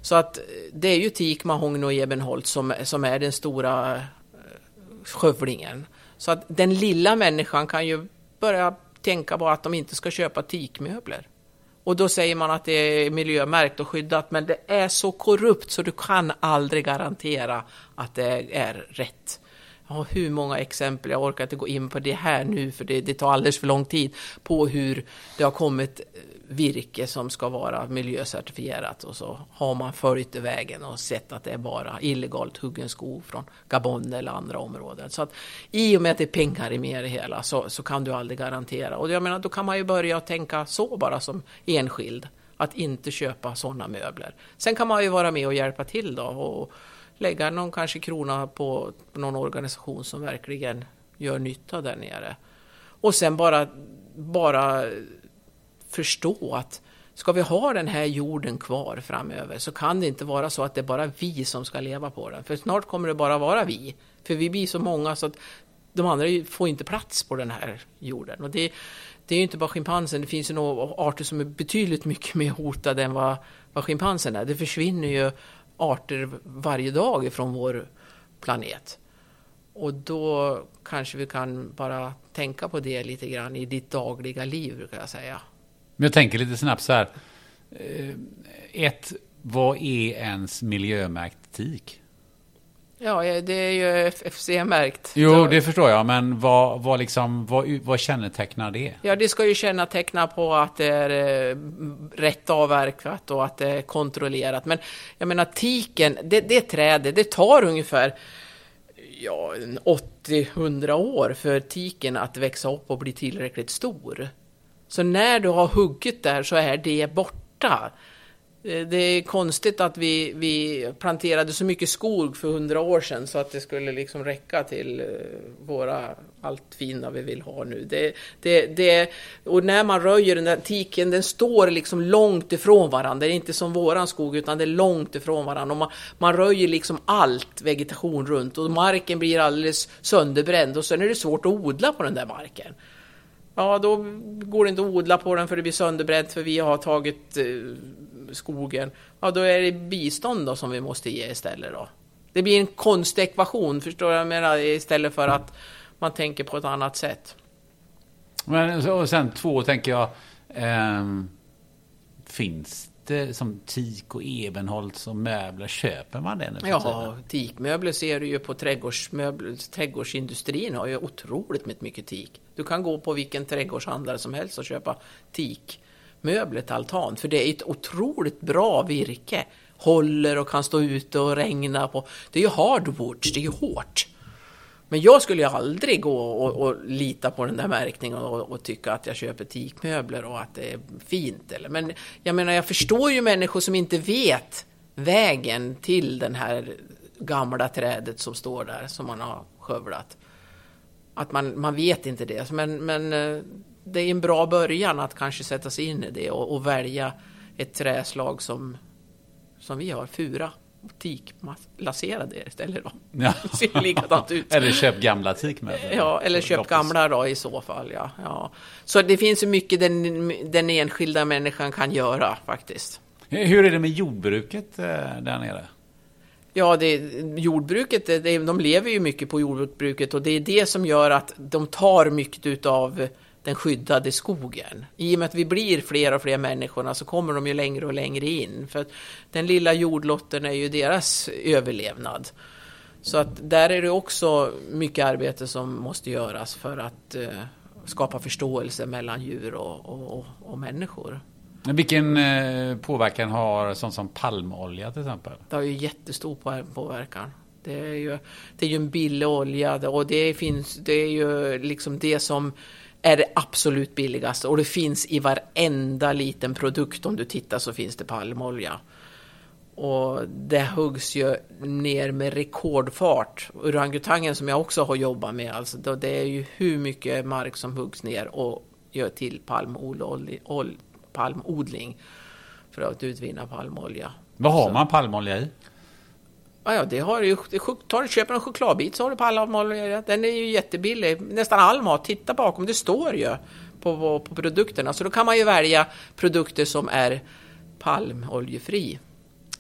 Så att eh, det är ju teak, mahogny och ebenholt som, som är den stora eh, skövlingen. Så att den lilla människan kan ju börja tänka på att de inte ska köpa teakmöbler. Och då säger man att det är miljömärkt och skyddat, men det är så korrupt så du kan aldrig garantera att det är rätt. Jag har hur många exempel, jag orkar inte gå in på det här nu för det, det tar alldeles för lång tid, på hur det har kommit eh, virke som ska vara miljöcertifierat och så har man följt vägen och sett att det är bara illegalt huggen skog från Gabon eller andra områden. Så att i och med att det är pengar i det hela så, så kan du aldrig garantera. Och jag menar, då kan man ju börja tänka så bara som enskild. Att inte köpa sådana möbler. Sen kan man ju vara med och hjälpa till då och lägga någon kanske krona på någon organisation som verkligen gör nytta där nere. Och sen bara, bara förstå att ska vi ha den här jorden kvar framöver så kan det inte vara så att det är bara vi som ska leva på den. För snart kommer det bara vara vi. För vi blir så många så att de andra får inte plats på den här jorden. Och det, det är ju inte bara schimpansen, det finns ju några arter som är betydligt mycket mer hotade än vad, vad schimpansen är. Det försvinner ju arter varje dag ifrån vår planet. Och då kanske vi kan bara tänka på det lite grann i ditt dagliga liv, brukar jag säga. Men jag tänker lite snabbt så här. Eh, ett, vad är ens miljömärkt tik? Ja, det är ju FFC-märkt. Jo, Så- det förstår jag, men vad, vad, liksom, vad, vad kännetecknar det? Ja, det ska ju känneteckna på att det är eh, rätt avverkat och att det är kontrollerat. Men jag menar tiken, det, det trädet, det tar ungefär ja, en 80-100 år för tiken att växa upp och bli tillräckligt stor. Så när du har huggit där så är det borta. Eh, det är konstigt att vi, vi planterade så mycket skog för hundra år sedan så att det skulle liksom räcka till eh, våra allt fina vi vill ha nu. Det, det, det, och när man röjer den där tiken, den står liksom långt ifrån varandra. Det är inte som våran skog utan det är långt ifrån varandra. Och man, man röjer liksom allt vegetation runt och marken blir alldeles sönderbränd och sen är det svårt att odla på den där marken. Ja, då går det inte att odla på den för det blir sönderbränt för vi har tagit eh, skogen. Ja, då är det bistånd då som vi måste ge istället då. Det blir en konstig ekvation, förstår jag menar? Istället för att man tänker på ett annat sätt. Men, och sen två tänker jag. ehm, finns det som tik och ebenholts och möbler? Köper man det nu Ja, teakmöbler ser du ju på trädgårdsmöbler, trädgårdsindustrin har ju otroligt mycket teak. Du kan gå på vilken trädgårdshandlare som helst och köpa teakmöbler till altan, för det är ett otroligt bra virke. Håller och kan stå ute och regna på. Det är ju hardwoods, det är ju hårt. Men jag skulle ju aldrig gå och, och lita på den där märkningen och, och tycka att jag köper teakmöbler och att det är fint. Eller. Men jag menar, jag förstår ju människor som inte vet vägen till den här gamla trädet som står där, som man har skövlat. Att man, man vet inte det, men, men eh, det är en bra början att kanske sätta sig in i det och, och välja ett träslag som, som vi har, fura. Teak-lasera det istället då. Ja. Det ser likadant ut. Eller köp gamla tikmöbler. Ja, eller köp Loppis. gamla då i så fall. Ja, ja. Så det finns ju mycket den, den enskilda människan kan göra faktiskt. Hur är det med jordbruket eh, där nere? Ja, det, jordbruket, det, det, de lever ju mycket på jordbruket och det är det som gör att de tar mycket utav den skyddade skogen. I och med att vi blir fler och fler människorna så kommer de ju längre och längre in. För att den lilla jordlotten är ju deras överlevnad. Så att där är det också mycket arbete som måste göras för att eh, skapa förståelse mellan djur och, och, och människor. Men Vilken eh, påverkan har sånt som palmolja till exempel? Det har ju jättestor påverkan. Det är ju, det är ju en billig olja och det, finns, det är ju liksom det som är det absolut billigaste och det finns i varenda liten produkt om du tittar så finns det palmolja. Och det huggs ju ner med rekordfart. Orangutangen som jag också har jobbat med, alltså då det är ju hur mycket mark som huggs ner och gör till palmolja. ol- palmodling för att utvinna palmolja. Vad har Så- man palmolja i? Ja, ja, det har ju, det, tar, köper en chokladbit så har du palmolja. Den är ju jättebillig. Nästan all mat, titta bakom, det står ju på, på, på produkterna. Så då kan man ju välja produkter som är palmoljefri.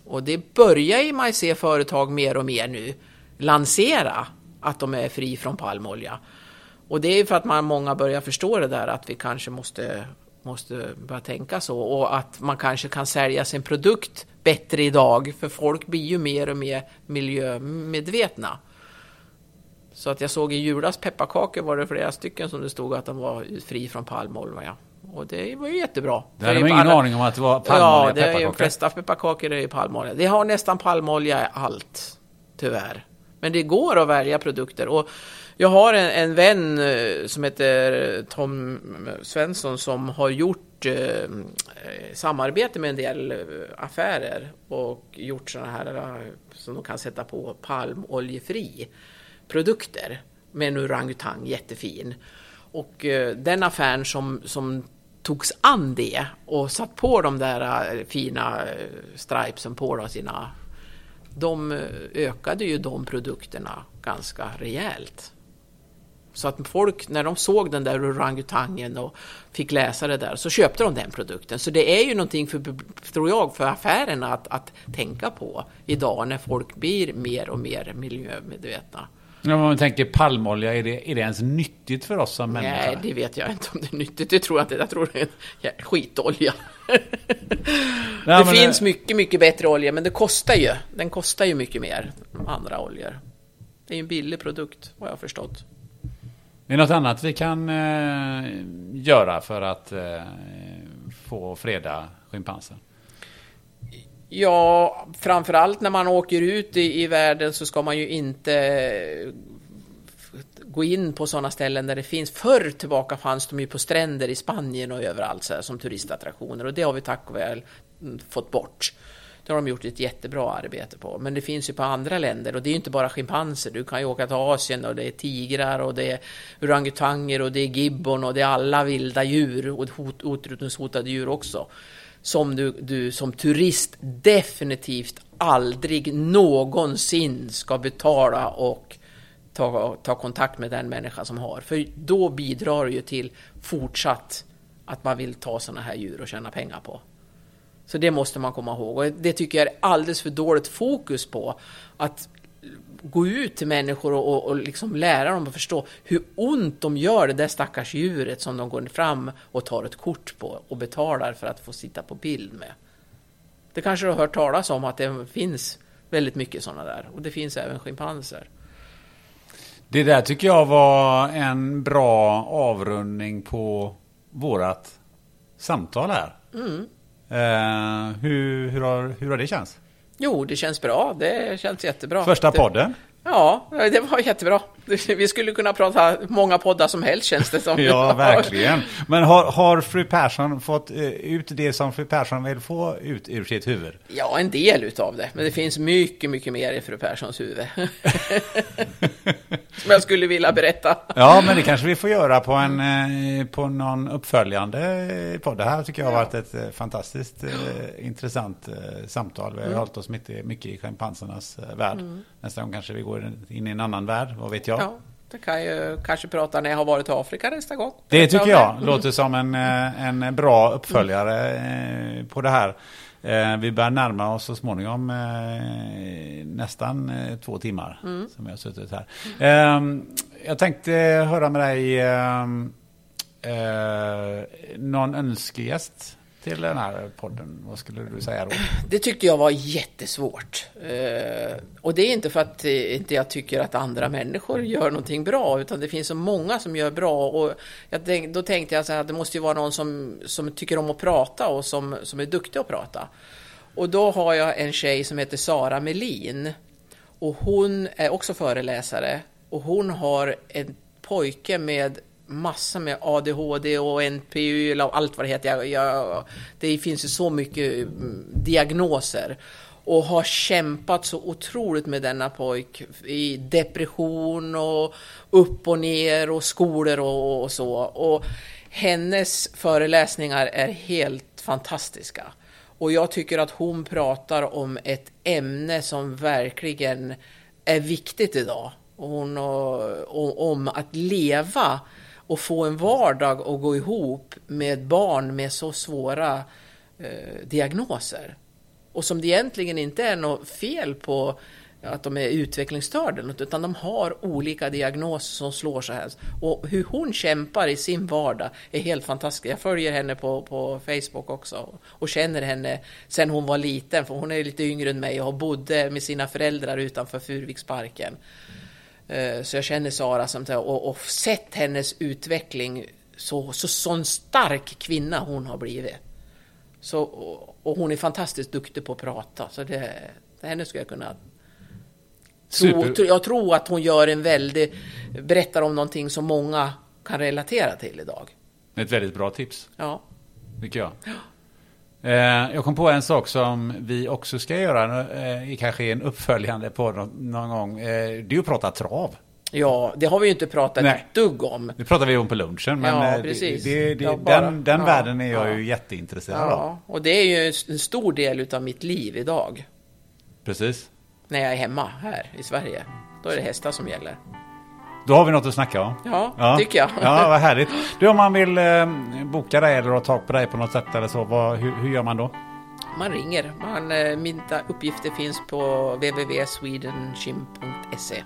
Och det börjar ju man se företag mer och mer nu lansera att de är fri från palmolja. Och det är för att man, många börjar förstå det där att vi kanske måste, måste börja tänka så och att man kanske kan sälja sin produkt bättre idag för folk blir ju mer och mer miljömedvetna. Så att jag såg i julas pepparkakor var det flera stycken som det stod att de var fri från palmolja. Och det var ju jättebra. Det hade man ingen alla- aning om att det var palmolja Ja, det är de flesta pepparkakor är ju palmolja. Det har nästan palmolja i allt, tyvärr. Men det går att välja produkter. Och jag har en, en vän eh, som heter Tom Svensson som har gjort eh, samarbete med en del eh, affärer och gjort sådana här eh, som de kan sätta på palmoljefri produkter med en orangutang, jättefin. Och eh, den affären som, som togs an det och satt på de där fina stripesen på då, sina... De ökade ju de produkterna ganska rejält. Så att folk, när de såg den där orangutangen och fick läsa det där, så köpte de den produkten. Så det är ju någonting, för, tror jag, för affärerna att, att tänka på idag när folk blir mer och mer miljömedvetna. Ja, om man tänker palmolja, är det, är det ens nyttigt för oss som människor? Nej, det vet jag inte om det är nyttigt. Det tror jag inte. Jag tror det är en skitolja. det finns det... mycket, mycket bättre olja, men det kostar ju. Den kostar ju mycket mer än andra oljor. Det är ju en billig produkt, vad jag har förstått. Är det något annat vi kan eh, göra för att eh, få freda schimpansen? Ja, framförallt när man åker ut i, i världen så ska man ju inte eh, gå in på sådana ställen där det finns. Förr tillbaka fanns de ju på stränder i Spanien och överallt så här, som turistattraktioner och det har vi tack och väl mm, fått bort. Det har de gjort ett jättebra arbete på. Men det finns ju på andra länder och det är ju inte bara schimpanser. Du kan ju åka till Asien och det är tigrar och det är orangutanger och det är gibbon och det är alla vilda djur och utrotningshotade djur också som du, du som turist definitivt aldrig någonsin ska betala och ta, ta kontakt med den människa som har. För då bidrar det ju till fortsatt att man vill ta sådana här djur och tjäna pengar på. Så det måste man komma ihåg. Och det tycker jag är alldeles för dåligt fokus på. Att gå ut till människor och, och, och liksom lära dem att förstå hur ont de gör det där stackars djuret som de går fram och tar ett kort på och betalar för att få sitta på bild med. Det kanske du har hört talas om att det finns väldigt mycket sådana där och det finns även schimpanser. Det där tycker jag var en bra avrundning på vårat samtal här. Mm. Eh, hur, hur, har, hur har det känts? Jo, det känns bra. Det känns jättebra. Första podden? Ja, det var jättebra. Vi skulle kunna prata många poddar som helst känns det som. ja, verkligen. Men har, har fru Persson fått eh, ut det som fru Persson vill få ut ur sitt huvud? Ja, en del utav det. Men det finns mycket, mycket mer i fru Perssons huvud. som jag skulle vilja berätta. ja, men det kanske vi får göra på, en, eh, på någon uppföljande podd. Det här tycker jag har varit ett eh, fantastiskt intressant samtal. Vi har mm. hållit oss mycket, mycket i schimpansernas värld. Mm. Nästa gång kanske vi går in i en annan värld, vad vet jag? Ja, det kan ju kanske prata när jag har varit i Afrika nästa gång. Det tycker jag mm. låter som en, eh, en bra uppföljare mm. på det här. Eh, vi börjar närma oss så småningom nästan två timmar mm. som jag har suttit här. Ehm, jag tänkte höra med dig ehm, någon önskegäst till den här podden? Vad skulle du säga då? Det tyckte jag var jättesvårt. Eh, och det är inte för att eh, inte jag tycker att andra människor gör någonting bra, utan det finns så många som gör bra. Och jag, då tänkte jag så här, att det måste ju vara någon som, som tycker om att prata och som, som är duktig att prata. Och då har jag en tjej som heter Sara Melin. Och hon är också föreläsare. Och hon har en pojke med massor med ADHD och NPU och allt vad det heter. Jag, jag, det finns ju så mycket mm, diagnoser och har kämpat så otroligt med denna pojk i depression och upp och ner och skolor och, och så. Och hennes föreläsningar är helt fantastiska. Och jag tycker att hon pratar om ett ämne som verkligen är viktigt idag. hon och, och, om att leva och få en vardag att gå ihop med barn med så svåra eh, diagnoser. Och som det egentligen inte är något fel på att de är utvecklingsstörda, utan de har olika diagnoser som slår så här. Och hur hon kämpar i sin vardag är helt fantastiskt. Jag följer henne på, på Facebook också och känner henne sedan hon var liten, för hon är lite yngre än mig och bodde med sina föräldrar utanför Furviksparken. Mm så jag känner Sara som, och, och sett hennes utveckling, så, så sån stark kvinna hon har blivit. Så, och hon är fantastiskt duktig på att prata, så det, henne skulle jag kunna tro, Jag tror att hon gör en väldigt, berättar om någonting som många kan relatera till idag. Ett väldigt bra tips. Ja. Tycker jag. Eh, jag kom på en sak som vi också ska göra, eh, kanske en uppföljande på någon gång. Eh, det är att prata trav. Ja, det har vi ju inte pratat Nej. ett dugg om. Det pratar vi om på lunchen. Men ja, precis. Det, det, bara, den den ja, världen är jag ja. ju jätteintresserad ja, av. Och det är ju en stor del av mitt liv idag. Precis. När jag är hemma här i Sverige. Då är det hästar som gäller. Då har vi något att snacka om. Ja, tycker jag. Ja, vad härligt. Du, om man vill eh, boka dig eller ha tag på dig på något sätt eller så, vad, hur, hur gör man då? Man ringer. Man, eh, mina uppgifter finns på www.swedenchim.se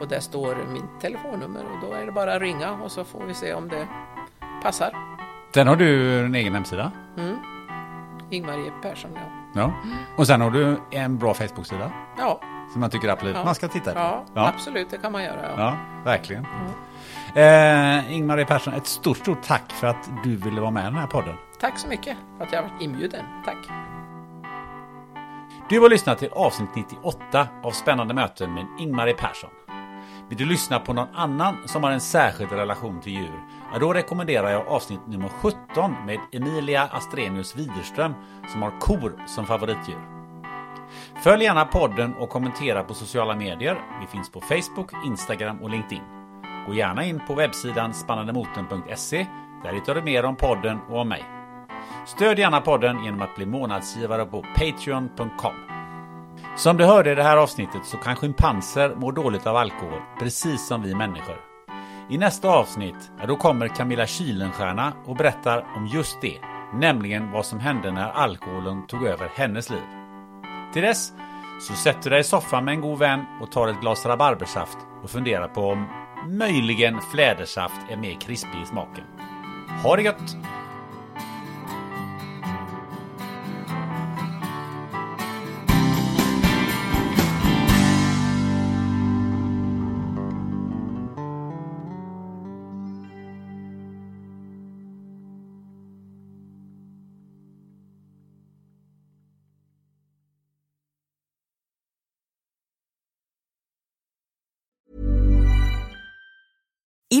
och där står mitt telefonnummer och då är det bara att ringa och så får vi se om det passar. Sen har du en egen hemsida. Mm. Ingmarie Persson, ja. Ja. Och sen har du en bra Facebook-sida. Ja, Som man tycker absolut Ja. man ska titta på. ja, ja. absolut, det kan man göra. Ja. Ja, verkligen. Eh, Ingmarie Persson, ett stort, stort tack för att du ville vara med i den här podden. Tack så mycket för att jag varit inbjuden. Tack. Du har lyssnat till avsnitt 98 av Spännande möten med Ingmarie Persson. Vill du lyssna på någon annan som har en särskild relation till djur? Ja, då rekommenderar jag avsnitt nummer 17 med Emilia Astrenius Widerström som har kor som favoritdjur. Följ gärna podden och kommentera på sociala medier. Vi finns på Facebook, Instagram och LinkedIn. Gå gärna in på webbsidan spannandemoten.se. Där hittar du mer om podden och om mig. Stöd gärna podden genom att bli månadsgivare på Patreon.com. Som du hörde i det här avsnittet så kan schimpanser må dåligt av alkohol, precis som vi människor. I nästa avsnitt, ja, då kommer Camilla Kylenstierna och berättar om just det, nämligen vad som hände när alkoholen tog över hennes liv. Till dess så sätter du dig i soffan med en god vän och tar ett glas rabarbersaft och funderar på om möjligen flädersaft är mer krispig i smaken. Ha det gött!